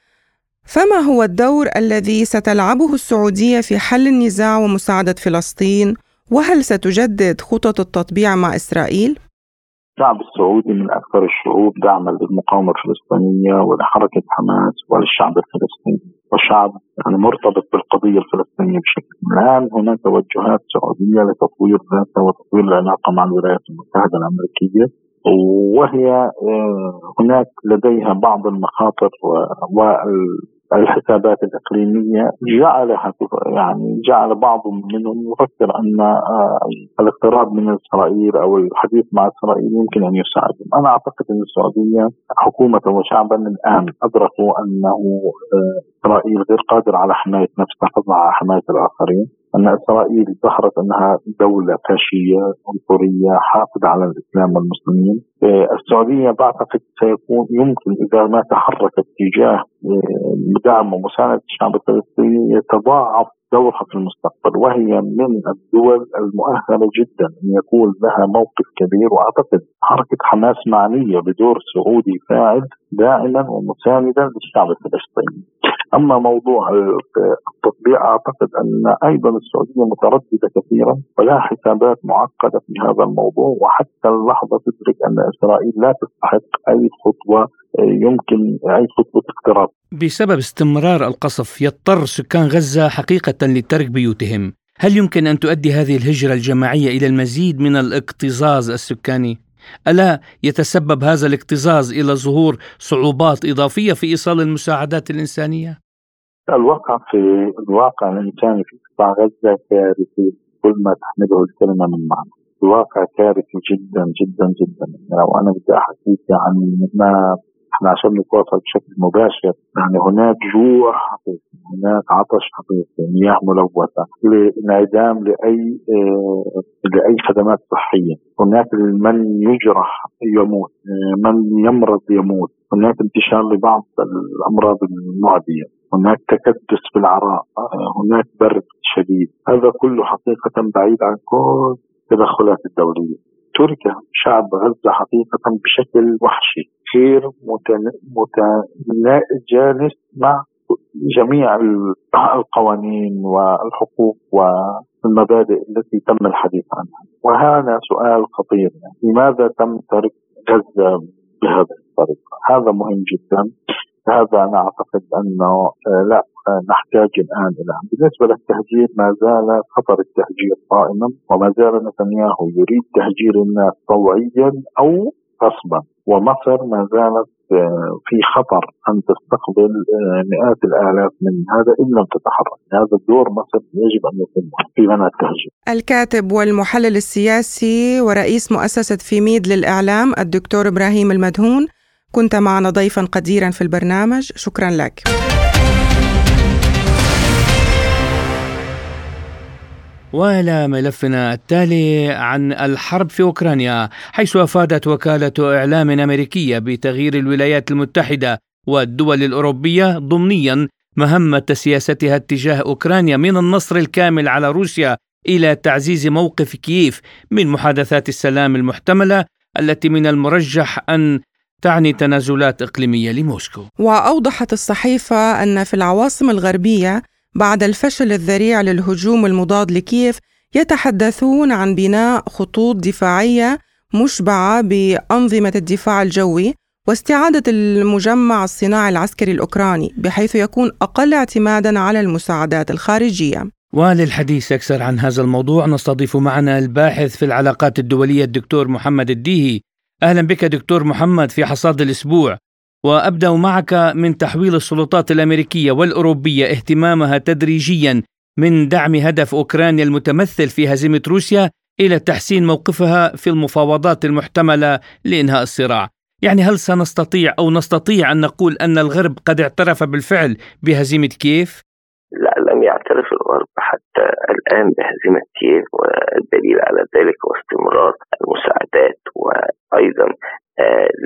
فما هو الدور الذي ستلعبه السعودية في حل النزاع ومساعدة فلسطين؟ وهل ستجدد خطط التطبيع مع إسرائيل؟ الشعب السعودي من أكثر الشعوب دعما للمقاومه الفلسطينية ولحركة حماس وللشعب الفلسطيني. وشعب يعني مرتبط بالقضية الفلسطينية بشكل الآن هناك توجهات سعودية لتطوير ذاتها وتطوير العلاقة مع الولايات المتحدة الأمريكية وهي آه، هناك لديها بعض المخاطر الحسابات الإقليمية جعلها يعني جعل بعض منهم يفكر أن آه، الاقتراب من إسرائيل أو الحديث مع إسرائيل يمكن أن يساعدهم. أنا أعتقد أن السعودية حكومة وشعبا الآن أدركوا أنه آه، إسرائيل غير قادرة على حماية نفسها فضلا على حماية الآخرين أن إسرائيل ظهرت أنها دولة فاشية عنصرية حافظة على الإسلام والمسلمين. آه، السعودية بعتقد سيكون يمكن إذا ما تحركت تجاه دعم ومساندة الشعب الفلسطيني يتضاعف دورها في المستقبل وهي من الدول المؤهلة جدا أن يكون لها موقف كبير. وأعتقد حركة حماس معنية بدور سعودي فاعل داعما ومساندا للشعب الفلسطيني. أما موضوع التطبيع أعتقد أن أيضا السعودية مترددة كثيرا ولها حسابات معقدة في هذا الموضوع وحتى اللحظة تدرك أن إسرائيل لا تستحق أي خطوة يمكن أي خطوة اقتراب. بسبب استمرار القصف يضطر سكان غزة حقيقة لترك بيوتهم، هل يمكن أن تؤدي هذه الهجرة الجماعية إلى المزيد من الاكتظاظ السكاني؟ ألا يتسبب هذا الاكتظاظ إلى ظهور صعوبات إضافية في إيصال المساعدات الإنسانية؟ الواقع في الواقع الإنساني في قطاع غزة كارثي كل ما تحمله الكلمة من معنى. الواقع كارثي جدا جدا جدا لو أنا بدي أحكيك عن ما إحنا عشان نتواصل بشكل مباشر يعني هناك جوع حقيقي هناك عطش حقيقي مياه ملوثة لانعدام لأي آه لأي خدمات صحية. هناك من يجرح يموت آه من يمرض يموت. هناك انتشار لبعض الأمراض المعدية. هناك تكدس في العراء آه هناك برد شديد. هذا كله حقيقة بعيد عن كل التدخلات الدولية. ترك شعب غزة حقيقة بشكل وحشي. غير متجانس مع جميع القوانين والحقوق والمبادئ التي تم الحديث عنها. وهذا سؤال خطير. لماذا تم ترك غزة بهذه الطريقة هذا مهم جدا. هذا أنا أعتقد أنه آه، لا نحتاج الآن إلى. بالنسبة للتهجير ما زال خطر التهجير قائما وما زال نتنياهو يريد تهجير الناس طوعيا أو غصبا. ومصر ما زالت آه، في خطر أن تستقبل مئات الآلاف من هذا إن لم تتحرك، هذا الدور مصر يجب أن يتم في منع التهجير. الكاتب والمحلل السياسي ورئيس مؤسسة فيميد للإعلام الدكتور إبراهيم المدهون كنت معنا ضيفا قديرا في البرنامج. شكرا لك. وإلى ملفنا التالي عن الحرب في أوكرانيا حيث أفادت وكالة إعلام أمريكية بتغيير الولايات المتحدة والدول الأوروبية ضمنيا مهمة سياستها اتجاه أوكرانيا من النصر الكامل على روسيا إلى تعزيز موقف كييف من محادثات السلام المحتملة التي من المرجح أن تعني تنازلات إقليمية لموسكو. وأوضحت الصحيفة أن في العواصم الغربية بعد الفشل الذريع للهجوم المضاد لكييف يتحدثون عن بناء خطوط دفاعية مشبعة بأنظمة الدفاع الجوي واستعادة المجمع الصناعي العسكري الأوكراني بحيث يكون أقل اعتمادا على المساعدات الخارجية. وللحديث أكثر عن هذا الموضوع نستضيف معنا الباحث في العلاقات الدولية الدكتور محمد الديهي. أهلا بك دكتور محمد في حصاد الأسبوع. وأبدأ معك من تحويل السلطات الأمريكية والأوروبية اهتمامها تدريجيا من دعم هدف أوكرانيا المتمثل في هزيمة روسيا إلى تحسين موقفها في المفاوضات المحتملة لإنهاء الصراع. يعني هل سنستطيع أو نستطيع أن نقول أن الغرب قد اعترف بالفعل بهزيمة كييف؟ لا لم يعترف الغرب حتى الآن بهزيمة كييف والدليل على ذلك هو استمرار المساعدات وأيضا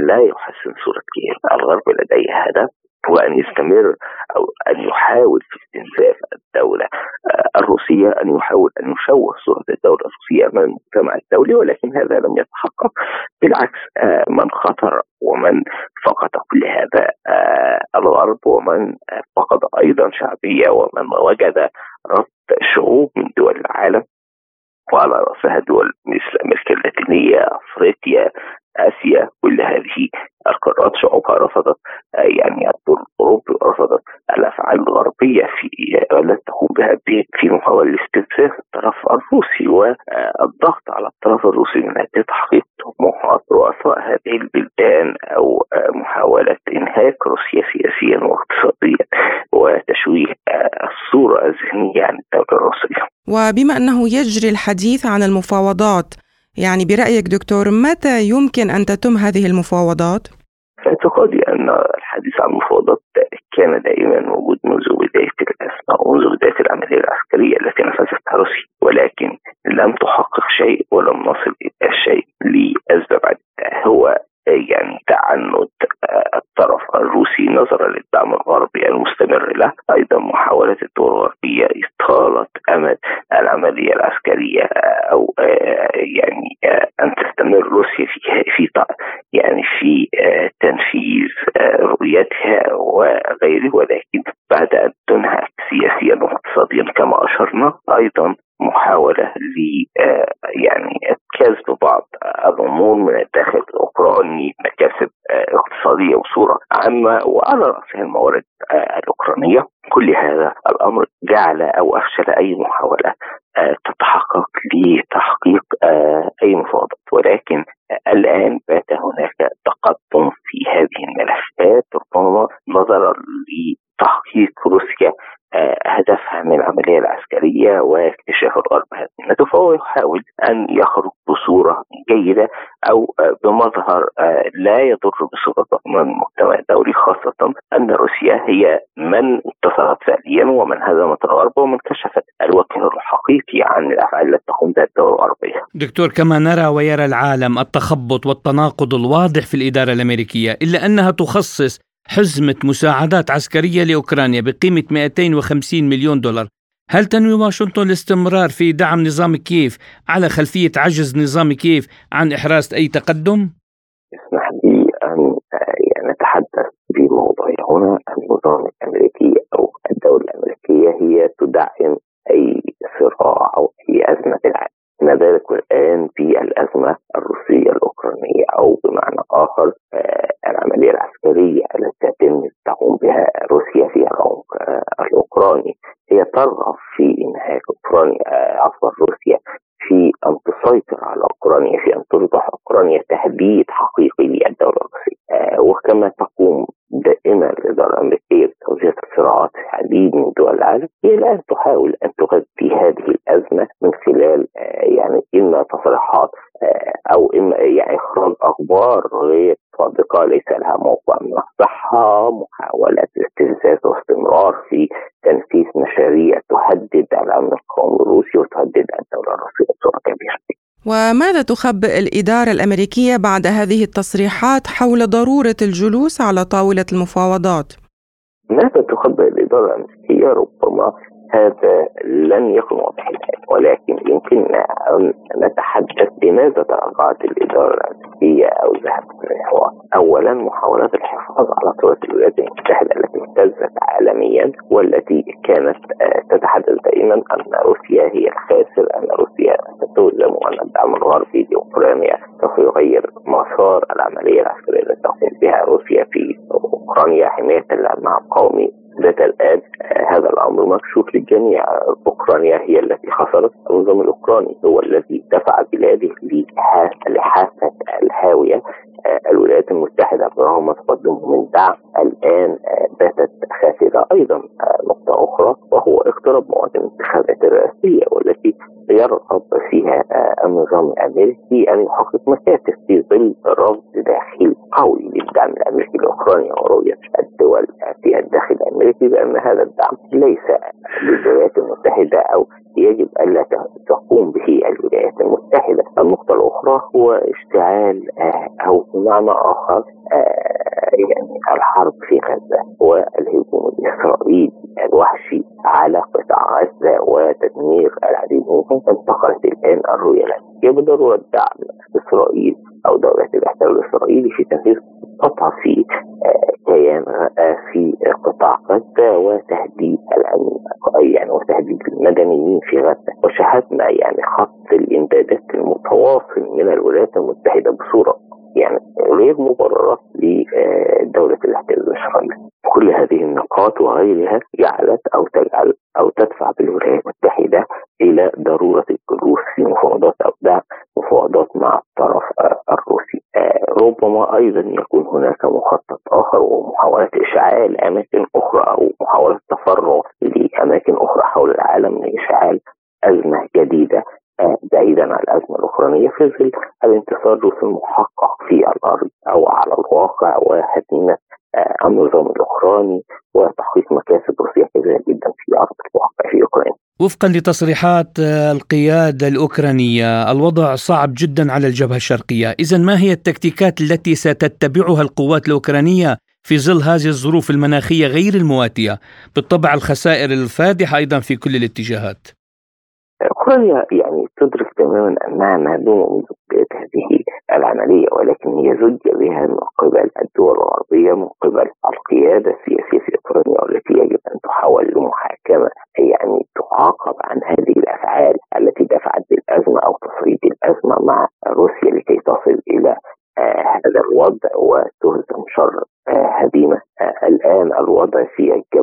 لا يحسن كييف الغرب لديه هدف وأن يستمر أو أن يحاول في استنزاف الدولة. آه، الروسية أن يحاول أن يشوه صورة الدولة الروسية أمام المجتمع الدولي ولكن هذا لم يتحقق. بالعكس آه، من خطر ومن فقد كل هذا آه، الغرب ومن فقد أيضا شعبية ومن وجد رفض شعوب من دول العالم. وعلى رأسها دول مثل أمريكا اللاتينية أفريقيا آسيا كل هذه القارات شعوبها رفضت يعني الدور الأوروبي رفضت الأفعال الغربية في التي تقوم بها في محاولة استنزاف الطرف الروسي والضغط على الطرف الروسي من أجل تحقيق طموحات رؤساء هذه البلدان أو محاولة إنهاك روسيا سياسيا واقتصاديا وتشويه الصورة الذهنية عن الدولة الروسية. وبما أنه يجري الحديث عن المفاوضات يعني برأيك دكتور متى يمكن أن تتم هذه المفاوضات؟ اعتقادي أن الحديث عن المفاوضات كان دائما موجود منذ بداية الأزمة ومنذ بداية العملية العسكرية التي نفذتها روسيا ولكن لم تحقق شيء ولم نصل إلى شيء لأسباب عدة هو يعني تعنت الطرف الروسي نظرا للدعم الغربي المستمر له أيضا محاوله الدول الغربيه اطاله امد العملية العسكريه أو يعني ان تستمر روسيا في في يعني في تنفيذ رؤيتها وغيره ولكن بعد ان تنهك سياسيا واقتصاديا كما اشرنا أيضا محاولة ل يعني كسب بعض الأمور من الداخل الأوكراني مكاسب اقتصادية بصورة عامة وعلى رأسها الموارد الأوكرانية كل هذا الأمر جعل أو أفشل أي محاولة تتحقق لتحقيق أي مفاوضات ولكن الآن بات هناك تقدم في هذه الملفات ربما نظرا لتحقيق روسيا هدفها من العملية العسكرية واكتشاف الغرب هزيمته فهو يحاول أن يخرج بصورة جيدة أو بمظهر لا يضر بصورة المجتمع الدولي خاصة أن روسيا هي من انتصرت فعليا ومن هزمت الغرب ومن كشفت الوجه الحقيقي عن الأفعال التي تقوم بها الدول الغربية دكتور كما نرى ويرى العالم التخبط والتناقض الواضح في الإدارة الأمريكية إلا أنها تخصص حزمة مساعدات عسكرية لأوكرانيا بقيمة 250 مليون دولار. هل تنوي واشنطن الاستمرار في دعم نظام كييف على خلفية عجز نظام كييف عن إحراز أي تقدم؟ اسمح لي أن يعني نتحدث بموضوع هنا النظام الأمريكي أو الدولة الأمريكية هي تدعم أي صراع أو أي أزمة نذلك الآن في الأزمة الروسية الأوكرانية أو بمعنى آخر العملية العسكرية التي تتم تقوم بها روسيا في العمق الأوكراني هي ترغب في إنهاك أوكرانيا عفوا روسيا في أن تسيطر على أوكرانيا في أن تصبح أوكرانيا تهديد حقيقي للدولة الروسية وكما تقوم دائما الإدارة الأمريكية بتوجيه الصراعات في عديد من دول العالم هي الآن تحاول أن تغذي هذه الأزمة من خلال يعني إما تصريحات أو إما يعني إخراج أخبار غير صادقة ليس لها موقع من الصحة محاولة استفزاز واستمرار في تنفيذ مشاريع تهدد الأمن القومي الروسي وتهدد الدولة الروسية بصورة كبيرة وماذا تخبئ الإدارة الأمريكية بعد هذه التصريحات حول ضرورة الجلوس على طاولة المفاوضات؟ ماذا تخبئ الإدارة الأمريكية ربما هذا لن يكن واضح الآن ولكن يمكننا أن نتحدث لماذا تراجعت الإدارة الأمريكية أو ذهبت الحوار أولا محاولات الحفاظ على صورة الولايات المتحدة التي اهتزت عالميا والتي كانت تتحدث دائما أن روسيا هي الخاسر أن روسيا ستهزم وأن الدعم الغربي لأوكرانيا سوف يغير مسار العملية العسكرية التي تقوم بها روسيا في أوكرانيا حماية للأمن القومي ذات الآن. هذا الأمر مكشوف للجميع أوكرانيا هي التي خسرت. النظام الأوكراني هو الذي دفع بلاده لحافة الهاوية الولايات المتحدة برغم تقدمه من دعم. الآن باتت خاسرة أيضا نقطة أخرى وهو اقتراب موعد الانتخابات الرئاسية والتي يرغب فيها النظام الأمريكي. أن يحقق مكاسب في ظل رفض داخلي قوي للدعم الأمريكي لأوكرانيا ورؤية الدول في الداخل. الأمريكي بأن هذا الدعم ليس للولايات المتحدة أو يجب ألا تقوم به الولايات المتحدة. النقطة الأخرى هو اشتعال أو بمعنى آخر يعني الحرب في غزة والهجوم الإسرائيلي الوحشي على قطاع غزة وتدمير العديد منهم انتقلت الآن الرؤية الأمريكية بضرورة دعم إسرائيل أو دولة الإحتلال الإسرائيلي في تنفيذ قطع في كيان في قطاع غزة وتهديد الأمن يعني وتهديد المدنيين في غزة. وشاهدنا يعني خط الإمدادات المتواصل من الولايات المتحدة بصورة يعني غير مبررة لدولة الاحتلال الإسرائيلي. كل هذه النقاط وغيرها جعلت أو تجعل أو تدفع بالولايات المتحدة إلى ضرورة الجلوس في مفاوضات أو دعم مفاوضات مع الطرف ربما أيضا يكون هناك مخطط آخر ومحاولة إشعال أماكن أخرى أو محاولة تفرغ لأماكن أخرى حول العالم لإشعال أزمة جديدة بعيدا عن الأزمة الأوكرانية. في ظل الانتصار الروسي المحقق في الأرض أو على الواقع وهزيمة النظام الأوكراني وتحقيق مكاسب روسية كبيرة جدا في أرض الواقع في أوكرانيا. وفقا لتصريحات القيادة الأوكرانية الوضع صعب جدا على الجبهة الشرقية. إذا ما هي التكتيكات التي ستتبعها القوات الأوكرانية في ظل هذه الظروف المناخية غير المواتية؟ بالطبع الخسائر الفادحة أيضا في كل الاتجاهات. أوكرانيا يعني تدرك تماما أنها مهزومة منذ بداية هذه العملية ولكن هي زج بها من قبل الدول الغربية من قبل القيادة السياسية في أوكرانيا والتي أن تحول لمحاكمة يعني تعاقب عن هذه الأفعال التي دفعت بالأزمة أو تسريب الأزمة مع روسيا لكي تصل إلى آه هذا الوضع وتهزم شر آه هزيمة آه الآن الوضع في الجبهة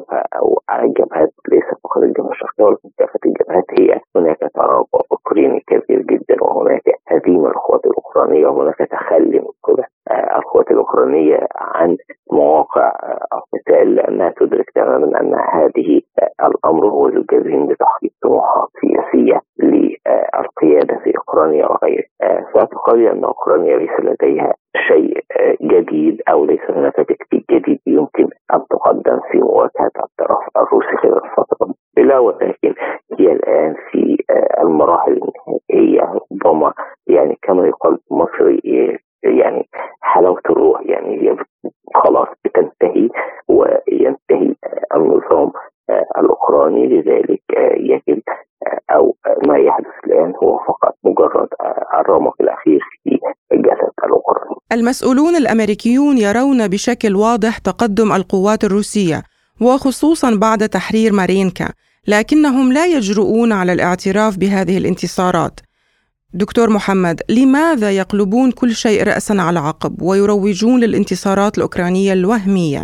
المسؤولون الأمريكيون يرون بشكل واضح تقدم القوات الروسية وخصوصا بعد تحرير مارينكا لكنهم لا يجرؤون على الاعتراف بهذه الانتصارات. دكتور محمد لماذا يقلبون كل شيء رأسا على عقب ويروجون للانتصارات الأوكرانية الوهمية؟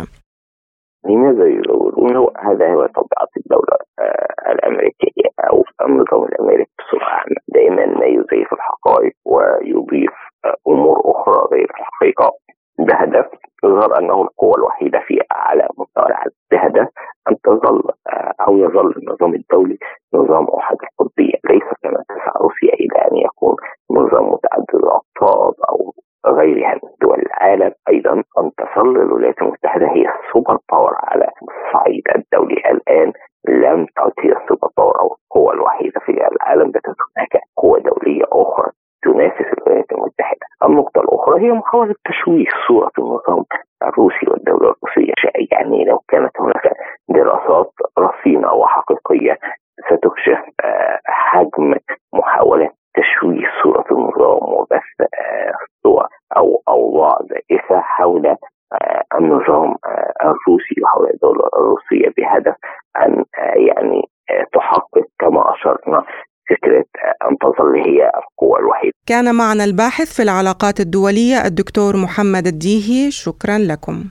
لماذا يروجون؟ هذا هو طبيعة الدولة آه الأمريكية أو النظام الأمريكي بصفة عامة. دائما ما يزيف الحقائق ويضيف أمور أخرى غير الحقيقة. بهدف يظهر أنه القوة الوحيدة في على مستوى العالم. بهدف أن تظل أو يظل النظام الدولي نظام أحد القطبية ليس كما تسعى روسيا إلى أن يكون نظام متعدد الأقطاب أو غيرها من دول العالم. أيضا أن تظل الولايات المتحدة هي ال super power على الصعيد الدولي. الآن لم تعطي ال super power أو القوه الوحيده في العالم باتت هناك قوه دوليه أخرى تنافس الولايات المتحده. النقطه الاخرى هي محاوله تشويه صوره النظام الروسي والدولة الروسيه يعني لو كانت هناك دراسات رصينه وحقيقيه ستكشف حجم محاوله تشويه صوره النظام وبث صور أو اوضاع بائسه حول النظام الروسي وحول الدولة الروسيه بهدف ان يعني تحقق كما اشرنا فكرة أن تظل هي القوة الوحيدة كان معنا الباحث في العلاقات الدولية الدكتور محمد الديهي شكرا لكم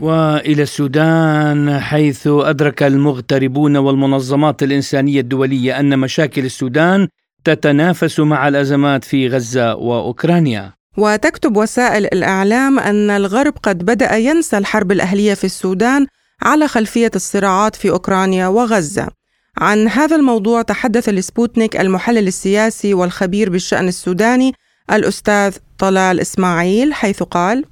وإلى السودان حيث أدرك المغتربون والمنظمات الإنسانية الدولية أن مشاكل السودان تتنافس مع الأزمات في غزة وأوكرانيا. وتكتب وسائل الإعلام أن الغرب قد بدأ ينسى الحرب الأهلية في السودان على خلفية الصراعات في أوكرانيا وغزة. عن هذا الموضوع تحدث السبوتنيك المحلل السياسي والخبير بالشأن السوداني الأستاذ طلال إسماعيل حيث قال: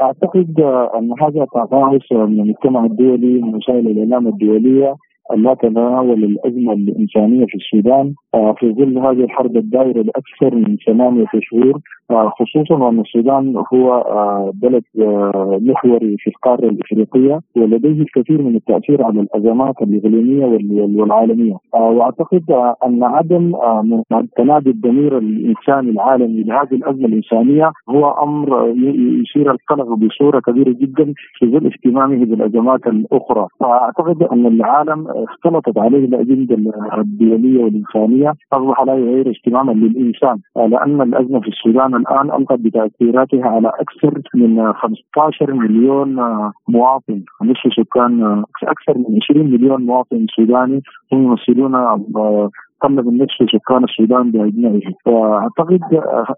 أعتقد أن هذا تضاعف من المجتمع الدولي من وسائل الاعلام الدوليه لا تتناول الازمه الإنسانية في السودان في ظل هذه الحرب الدائرة لاكثر من ثمانية شهور خصوصا وان السودان هو بلد محوري في القارة الإفريقية ولديه الكثير من التأثير على الأزمات الإقليمية والعالمية. وأعتقد أن عدم تنادي الضمير الإنساني العالمي لهذه الأزمة الإنسانية هو أمر يثير القلق بصورة كبيرة جدا في ظل اهتمامه بالأزمات الأخرى. اعتقد أن العالم اختلطت عليه الاجنده الدوليه والإنسانية أصبح لا يغير اهتماما للإنسان. لأن الأزمة في السودان الآن ألقت بتأثيراتها على أكثر من 15 مليون مواطن نصف سكان أكثر من 20 مليون مواطن سوداني هم يمثلون من نصف سكان السودان باجمعه وأعتقد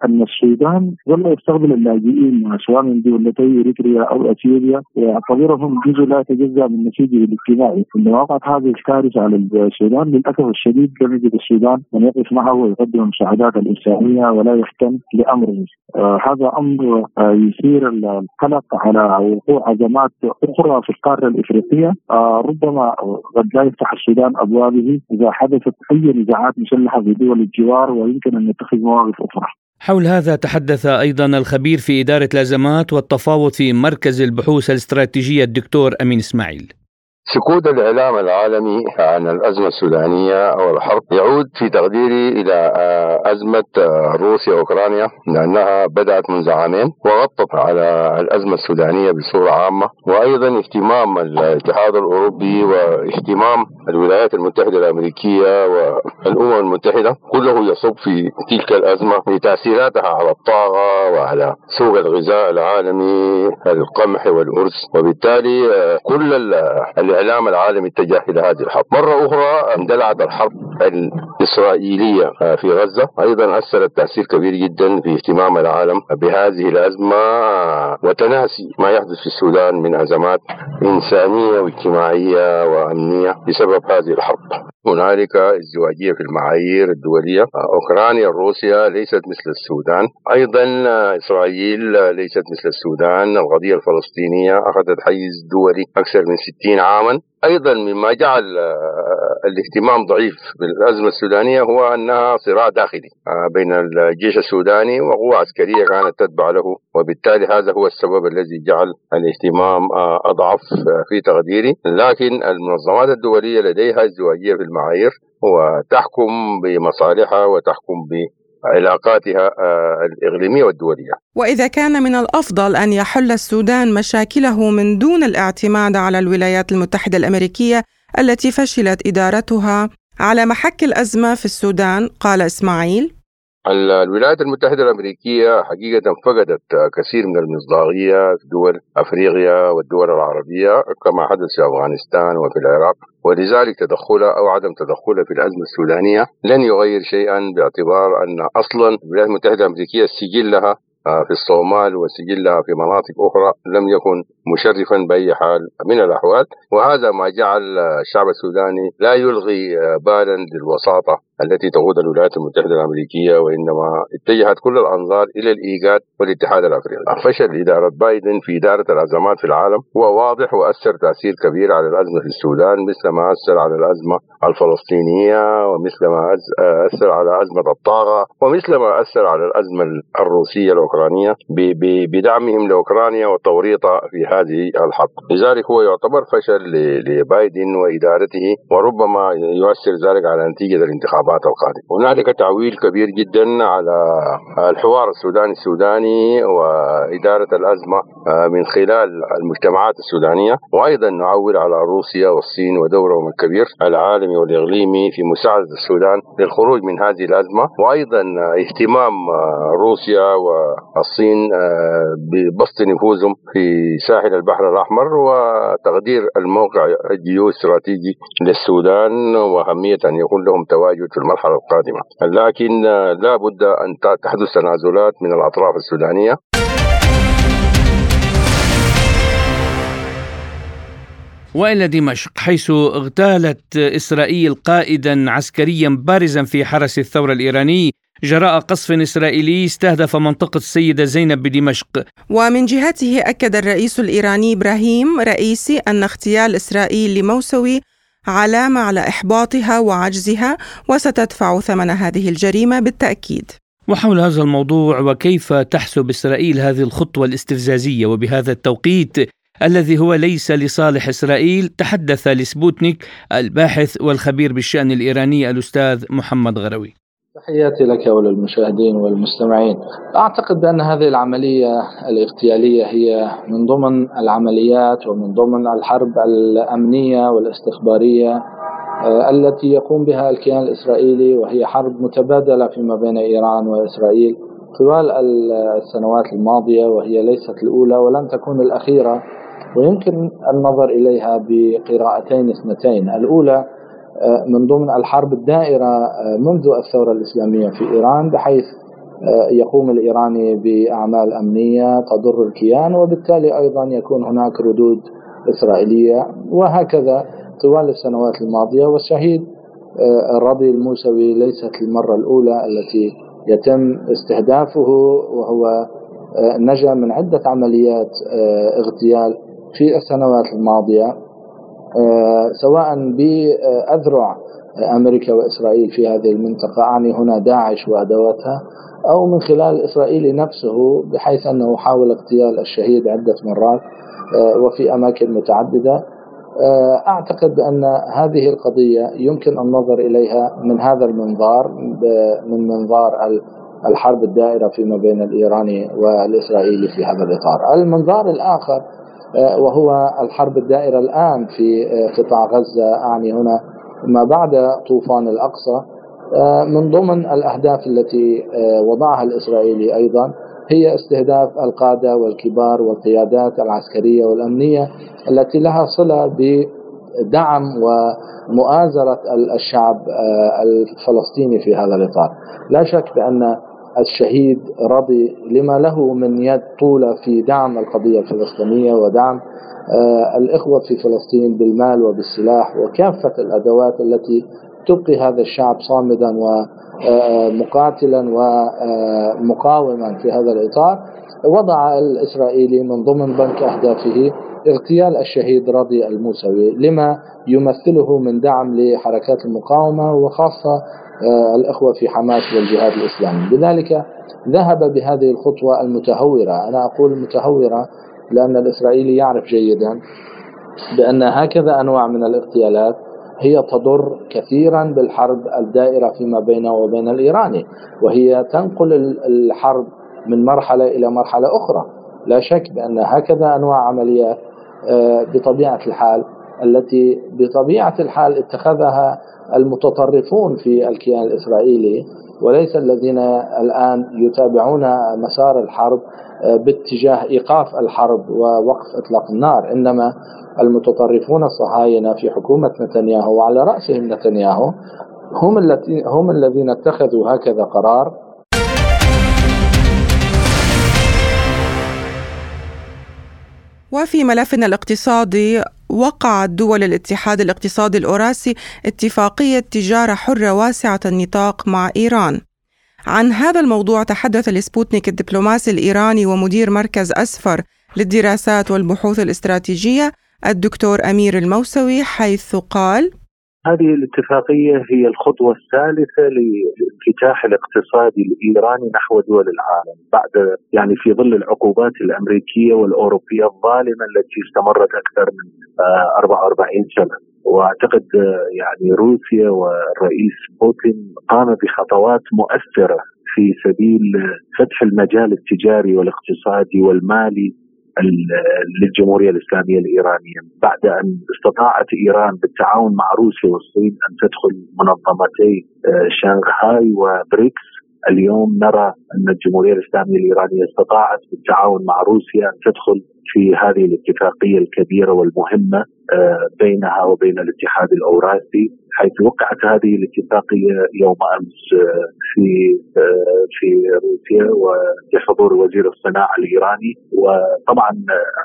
أن السودان ظل يستقبل اللاجئين سواء من دولتي إريتريا أو إثيوبيا ويعتبرهم جزء لا يتجزأ من نسيجه الاجتماعي عندما وقعت هذه الكارثه على السودان للأسف الشديد لم يجد السودان من يقف معه ويقدم المساعدات الإنسانية ولا يهتم لأمره. آه هذا أمر آه يثير القلق على وقوع ازمات أخرى في القارة الإفريقية. آه ربما قد لا يفتح السودان أبوابه إذا حدثت أي نزاعات مسلحة في دول الجوار ويمكن أن نتخذ مواقف أخرى. حول هذا تحدث أيضا الخبير في إدارة الأزمات والتفاوض في مركز البحوث الاستراتيجية الدكتور أمين إسماعيل. سكوت الإعلام العالمي عن الأزمة السودانية أو الحرب يعود في تقديري إلى أزمة روسيا وأوكرانيا لأنها بدأت منذ عامين وغطت على الأزمة السودانية بصورة عامة وأيضا اهتمام الاتحاد الأوروبي واهتمام الولايات المتحدة الأمريكية والأمم المتحدة كله يصب في تلك الأزمة لتأثيراتها على الطاقة وعلى سوق الغذاء العالمي القمح والأرز. وبالتالي كل الإعلام العالمي اتجه إلى هذه الحرب، مرة أخرى اندلعت الحرب الإسرائيلية في غزة، أيضا أثرت تأثير كبير جدا في اهتمام العالم بهذه الأزمة. وتناسي ما يحدث في السودان من أزمات إنسانية واجتماعية وأمنية بسبب هذه الحرب. هنالك ازدواجية في المعايير الدولية، أوكرانيا روسيا ليست مثل السودان، أيضا إسرائيل ليست مثل السودان، القضية الفلسطينية أخذت حيز دولي أكثر من 60 عاما. أيضا مما جعل الاهتمام ضعيف بالأزمة السودانية هو أنها صراع داخلي بين الجيش السوداني وقوى عسكرية كانت تتبع له وبالتالي هذا هو السبب الذي جعل الاهتمام أضعف في تقديري. لكن المنظمات الدولية لديها ازدواجية في المعايير وتحكم بمصالحها وتحكم ب علاقاتها الإقليمية والدولية. وإذا كان من الأفضل أن يحل السودان مشاكله من دون الاعتماد على الولايات المتحدة الأمريكية التي فشلت إدارتها على محك الأزمة في السودان قال إسماعيل. الولايات المتحدة الأمريكية حقيقة فقدت كثير من المصداقية في دول أفريقيا والدول العربية كما حدث في أفغانستان وفي العراق ولذلك تدخلها أو عدم تدخلها في الأزمة السودانية لن يغير شيئا باعتبار أن أصلا الولايات المتحدة الأمريكية سجلها آه، في الصومال وسجلها في مناطق أخرى لم يكن مشرفا بأي حال من الأحوال وهذا ما جعل الشعب السوداني لا يلغي آه، بالا للوساطة التي تقود الولايات المتحدة الأمريكية وإنما اتجهت كل الأنظار إلى الإيجاد والاتحاد الأفريقي. فشل إدارة بايدن في إدارة الأزمات في العالم هو واضح وأثر تأثير كبير على الأزمة في السودان مثل ما أثر على الأزمة الفلسطينية ومثل ما أثر على أزمة الطاقة ومثل ما أثر على الأزمة الروسية الأوكرانية بدعمهم لأوكرانيا والتوريط في هذه الحرب. لذلك هو يعتبر فشل لبايدن وإدارته وربما يؤثر ذلك على نتيجة الانتخابات. القادمة. هنالك تعويل كبير جدا على الحوار السوداني السوداني وإدارة الأزمة آه، من خلال المجتمعات السودانية. وأيضا نعول على روسيا والصين ودورهم الكبير العالمي والإقليمي في مساعدة السودان للخروج من هذه الأزمة. وأيضا اهتمام آه، روسيا والصين آه، ببسط نفوذهم في ساحل البحر الأحمر وتقدير الموقع الجيوستراتيجي للسودان وأهمية أن يكون لهم تواجد في المرحلة القادمة. لكن لا بد أن تحدث تنازلات من الأطراف السودانية. وإلى دمشق حيث اغتالت إسرائيل قائدا عسكريا بارزا في حرس الثورة الإيراني جراء قصف إسرائيلي استهدف منطقة السيدة زينب بدمشق. ومن جهته أكد الرئيس الإيراني إبراهيم رئيسي أن اغتيال إسرائيل لموسوي علامة على إحباطها وعجزها وستدفع ثمن هذه الجريمة بالتأكيد. وحول هذا الموضوع وكيف تحسب إسرائيل هذه الخطوة الاستفزازية؟ وبهذا التوقيت الذي هو ليس لصالح إسرائيل تحدث لسبوتنيك الباحث والخبير بالشأن الإيراني الأستاذ محمد غروي. تحياتي لك وللمشاهدين والمستمعين. أعتقد بأن هذه العملية الاغتيالية هي من ضمن العمليات ومن ضمن الحرب الأمنية والاستخبارية آه، التي يقوم بها الكيان الإسرائيلي وهي حرب متبادلة فيما بين إيران وإسرائيل طوال السنوات الماضية وهي ليست الأولى ولن تكون الأخيرة ويمكن النظر إليها بقراءتين اثنتين. الأولى من ضمن الحرب الدائرة آه، منذ الثورة الإسلامية في إيران بحيث آه، يقوم الإيراني بأعمال أمنية تضر الكيان وبالتالي أيضا يكون هناك ردود إسرائيلية وهكذا طوال السنوات الماضية. والشهيد الرضي الموسوي ليست المرة الأولى التي يتم استهدافه وهو نجا من عدة عمليات اغتيال في السنوات الماضية. آه، سواء بأذرع أمريكا وإسرائيل في هذه المنطقة أعني هنا داعش وأدواتها أو من خلال الإسرائيلي نفسه بحيث أنه حاول اغتيال الشهيد عدة مرات آه، وفي أماكن متعددة. آه، أعتقد بأن هذه القضية يمكن النظر إليها من هذا المنظار من منظار الحرب الدائرة فيما بين الإيراني والإسرائيلي في هذا الإطار. المنظار الآخر آه، وهو الحرب الدائرة الآن في آه، قطاع غزة. أعني هنا ما بعد طوفان الأقصى. آه، من ضمن الأهداف التي وضعها الإسرائيلي أيضا هي استهداف القادة والكبار والقيادات العسكرية والأمنية التي لها صلة بدعم ومؤازرة الشعب الفلسطيني في هذا الإطار. لا شك بأن الشهيد رضي لما له من يد طولة في دعم القضية الفلسطينية ودعم آه، الإخوة في فلسطين بالمال وبالسلاح وكافة الأدوات التي تبقي هذا الشعب صامدا ومقاتلا آه، ومقاوما آه، في هذا الإطار. وضع الإسرائيلي من ضمن بنك أهدافه اغتيال الشهيد رضي الموسوي لما يمثله من دعم لحركات المقاومة وخاصة الإخوة في حماس والجهاد الإسلامي. لذلك ذهب بهذه الخطوة المتهورة. أنا أقول المتهورة لأن الإسرائيلي يعرف جيدا بأن هكذا أنواع من الاغتيالات هي تضر كثيرا بالحرب الدائرة فيما بينه وبين الإيراني وهي تنقل الحرب من مرحلة إلى مرحلة أخرى. لا شك بأن هكذا أنواع عمليات آه، بطبيعة الحال التي بطبيعة الحال اتخذها المتطرفون في الكيان الإسرائيلي وليس الذين الآن يتابعون مسار الحرب آه، باتجاه إيقاف الحرب ووقف إطلاق النار. إنما المتطرفون الصهاينة في حكومة نتنياهو وعلى رأسهم نتنياهو هم هم الذين اتخذوا هكذا قرار. وفي ملفنا الاقتصادي وقعت دول الاتحاد الاقتصادي الأوراسي اتفاقية تجارة حرة واسعة النطاق مع إيران. عن هذا الموضوع تحدث السبوتنيك الدبلوماسي الإيراني ومدير مركز أسفر للدراسات والبحوث الاستراتيجية الدكتور أمير الموسوي حيث قال هذه الاتفاقية هي الخطوة الثالثة للانفتاح الاقتصادي الإيراني نحو دول العالم بعد يعني في ظل العقوبات الأمريكية والأوروبية الظالمة التي استمرت أكثر من 44 آه، سنة. وأعتقد آه، يعني روسيا والرئيس بوتين قام بخطوات مؤثرة في سبيل فتح المجال التجاري والاقتصادي والمالي للجمهورية الإسلامية الإيرانية. بعد أن استطاعت إيران بالتعاون مع روسيا والصين أن تدخل منظمتي آه، شنغهاي وبريكس اليوم نرى أن الجمهورية الإسلامية الإيرانية استطاعت بالتعاون مع روسيا أن تدخل في هذه الاتفاقية الكبيرة والمهمة آه، بينها وبين الاتحاد الاوراسي حيث وقعت هذه الاتفاقية يوم أمس آه، في آه، في روسيا وبحضور وزير الصناعة الإيراني. وطبعا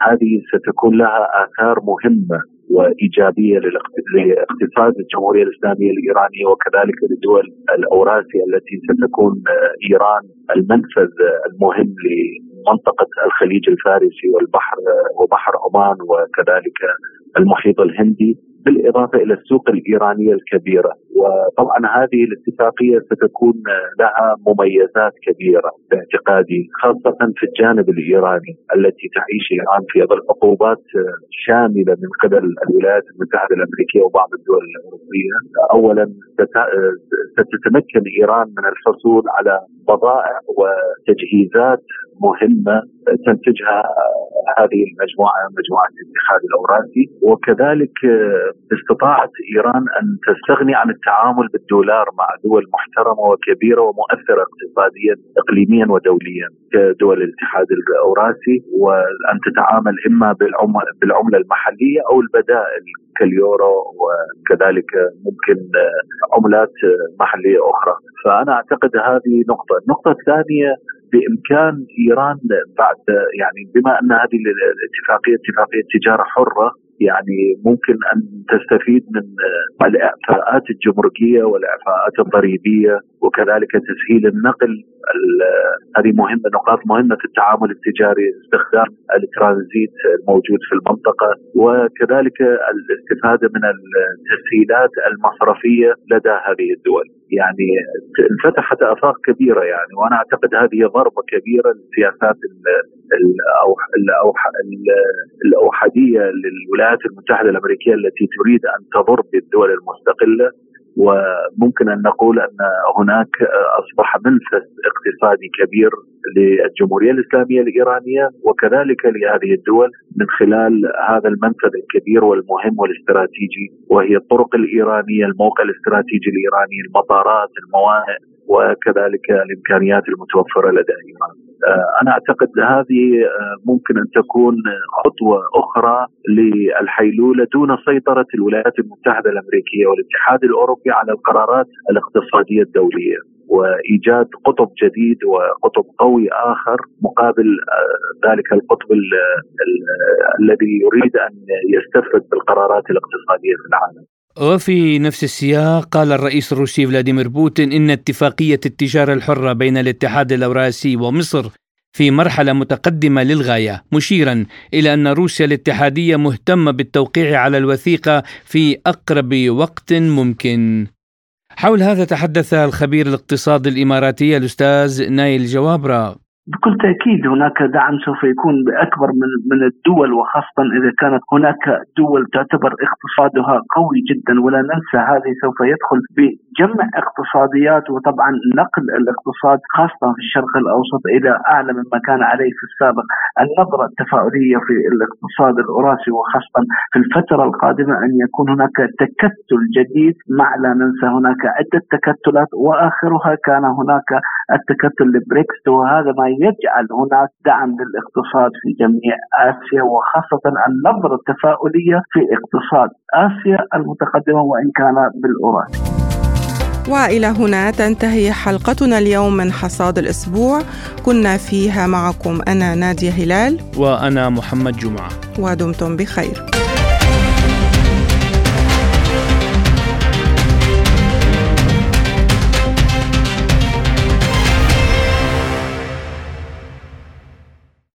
هذه ستكون لها آثار مهمة وإيجابية لاقتصاد الجمهورية الإسلامية الإيرانية وكذلك للدول الاوراسيه التي ستكون إيران المنفذ المهم منطقة الخليج الفارسي والبحر وبحر عمان وكذلك المحيط الهندي. بالإضافة إلى السوق الإيرانية الكبيرة. وطبعا هذه الاتفاقية ستكون لها مميزات كبيرة باعتقادي خاصة في الجانب الإيراني التي تعيش إيران في ظل عقوبات شاملة من قبل الولايات المتحدة الأمريكية وبعض الدول الأوروبية. أولا ستتمكن إيران من الحصول على بضائع وتجهيزات مهمة تنتجها هذه المجموعة مجموعة الاتحاد الاوراسي وكذلك استطاعت إيران أن تستغني عن التعامل بالدولار مع دول محترمة وكبيرة ومؤثرة اقتصاديا اقليميا ودوليا كدول الاتحاد الأوراسي وأن تتعامل إما بالعملة المحلية أو البدائل كاليورو وكذلك ممكن عملات محلية أخرى. فأنا أعتقد هذه نقطة، النقطة الثانية بإمكان إيران بعد يعني بما أن هذه الاتفاقية اتفاقية تجارة حرة يعني ممكن أن تستفيد من الإعفاءات الجمركية والإعفاءات الضريبية وكذلك تسهيل النقل هذه مهمة نقاط مهمة في التعامل التجاري استخدام الترانزيت الموجود في المنطقة وكذلك الاستفادة من التسهيلات المصرفية لدى هذه الدول. يعني انفتحت آفاق كبيرة يعني وأنا أعتقد هذه ضربة كبيرة للسياسات الأوحدية للولايات المتحدة الأمريكية التي تريد أن تضر بالدول المستقلة وممكن أن نقول أن هناك أصبح منفذ اقتصادي كبير للجمهورية الإسلامية الإيرانية وكذلك لهذه الدول من خلال هذا المنفذ الكبير والمهم والاستراتيجي وهي الطرق الإيرانية، الموقع الاستراتيجي الإيراني، المطارات، الموانئ وكذلك الإمكانيات المتوفرة لدى ايران. آه، أنا أعتقد هذه آه، ممكن أن تكون خطوة أخرى للحيلولة دون سيطرة الولايات المتحدة الأمريكية والاتحاد الأوروبي على القرارات الاقتصادية الدولية. وإيجاد قطب جديد وقطب قوي آخر مقابل آه، ذلك القطب الذي يريد أن يستفرد بالقرارات الاقتصادية في العالم. وفي نفس السياق قال الرئيس الروسي فلاديمير بوتين إن اتفاقية التجارة الحرة بين الاتحاد الأوراسي ومصر في مرحلة متقدمة للغاية مشيرا إلى أن روسيا الاتحادية مهتمة بالتوقيع على الوثيقة في أقرب وقت ممكن. حول هذا تحدث الخبير الاقتصادي الإماراتي الأستاذ نايل جوابرا. بكل تأكيد هناك دعم سوف يكون بأكبر من من الدول وخاصة إذا كانت هناك دول تعتبر اقتصادها قوي جدا ولا ننسى هذه سوف يدخل بجمع اقتصاديات وطبعا نقل الاقتصاد خاصة في الشرق الأوسط إلى أعلى مما كان عليه في السابق، النظرة التفاؤليه في الاقتصاد الاوراسي وخاصة في الفترة القادمة أن يكون هناك تكتل جديد. مع لا ننسى هناك عدة تكتلات وآخرها كان هناك التكتل لبريكس وهذا ما يجعل هناك دعم للاقتصاد في جميع آسيا وخاصة النظره التفاؤلية في اقتصاد آسيا المتقدمة وإن كان بالاوراسي. وإلى هنا تنتهي حلقتنا اليوم من حصاد الأسبوع. كنا فيها معكم أنا نادية هلال. وأنا محمد جمعة. ودمتم بخير.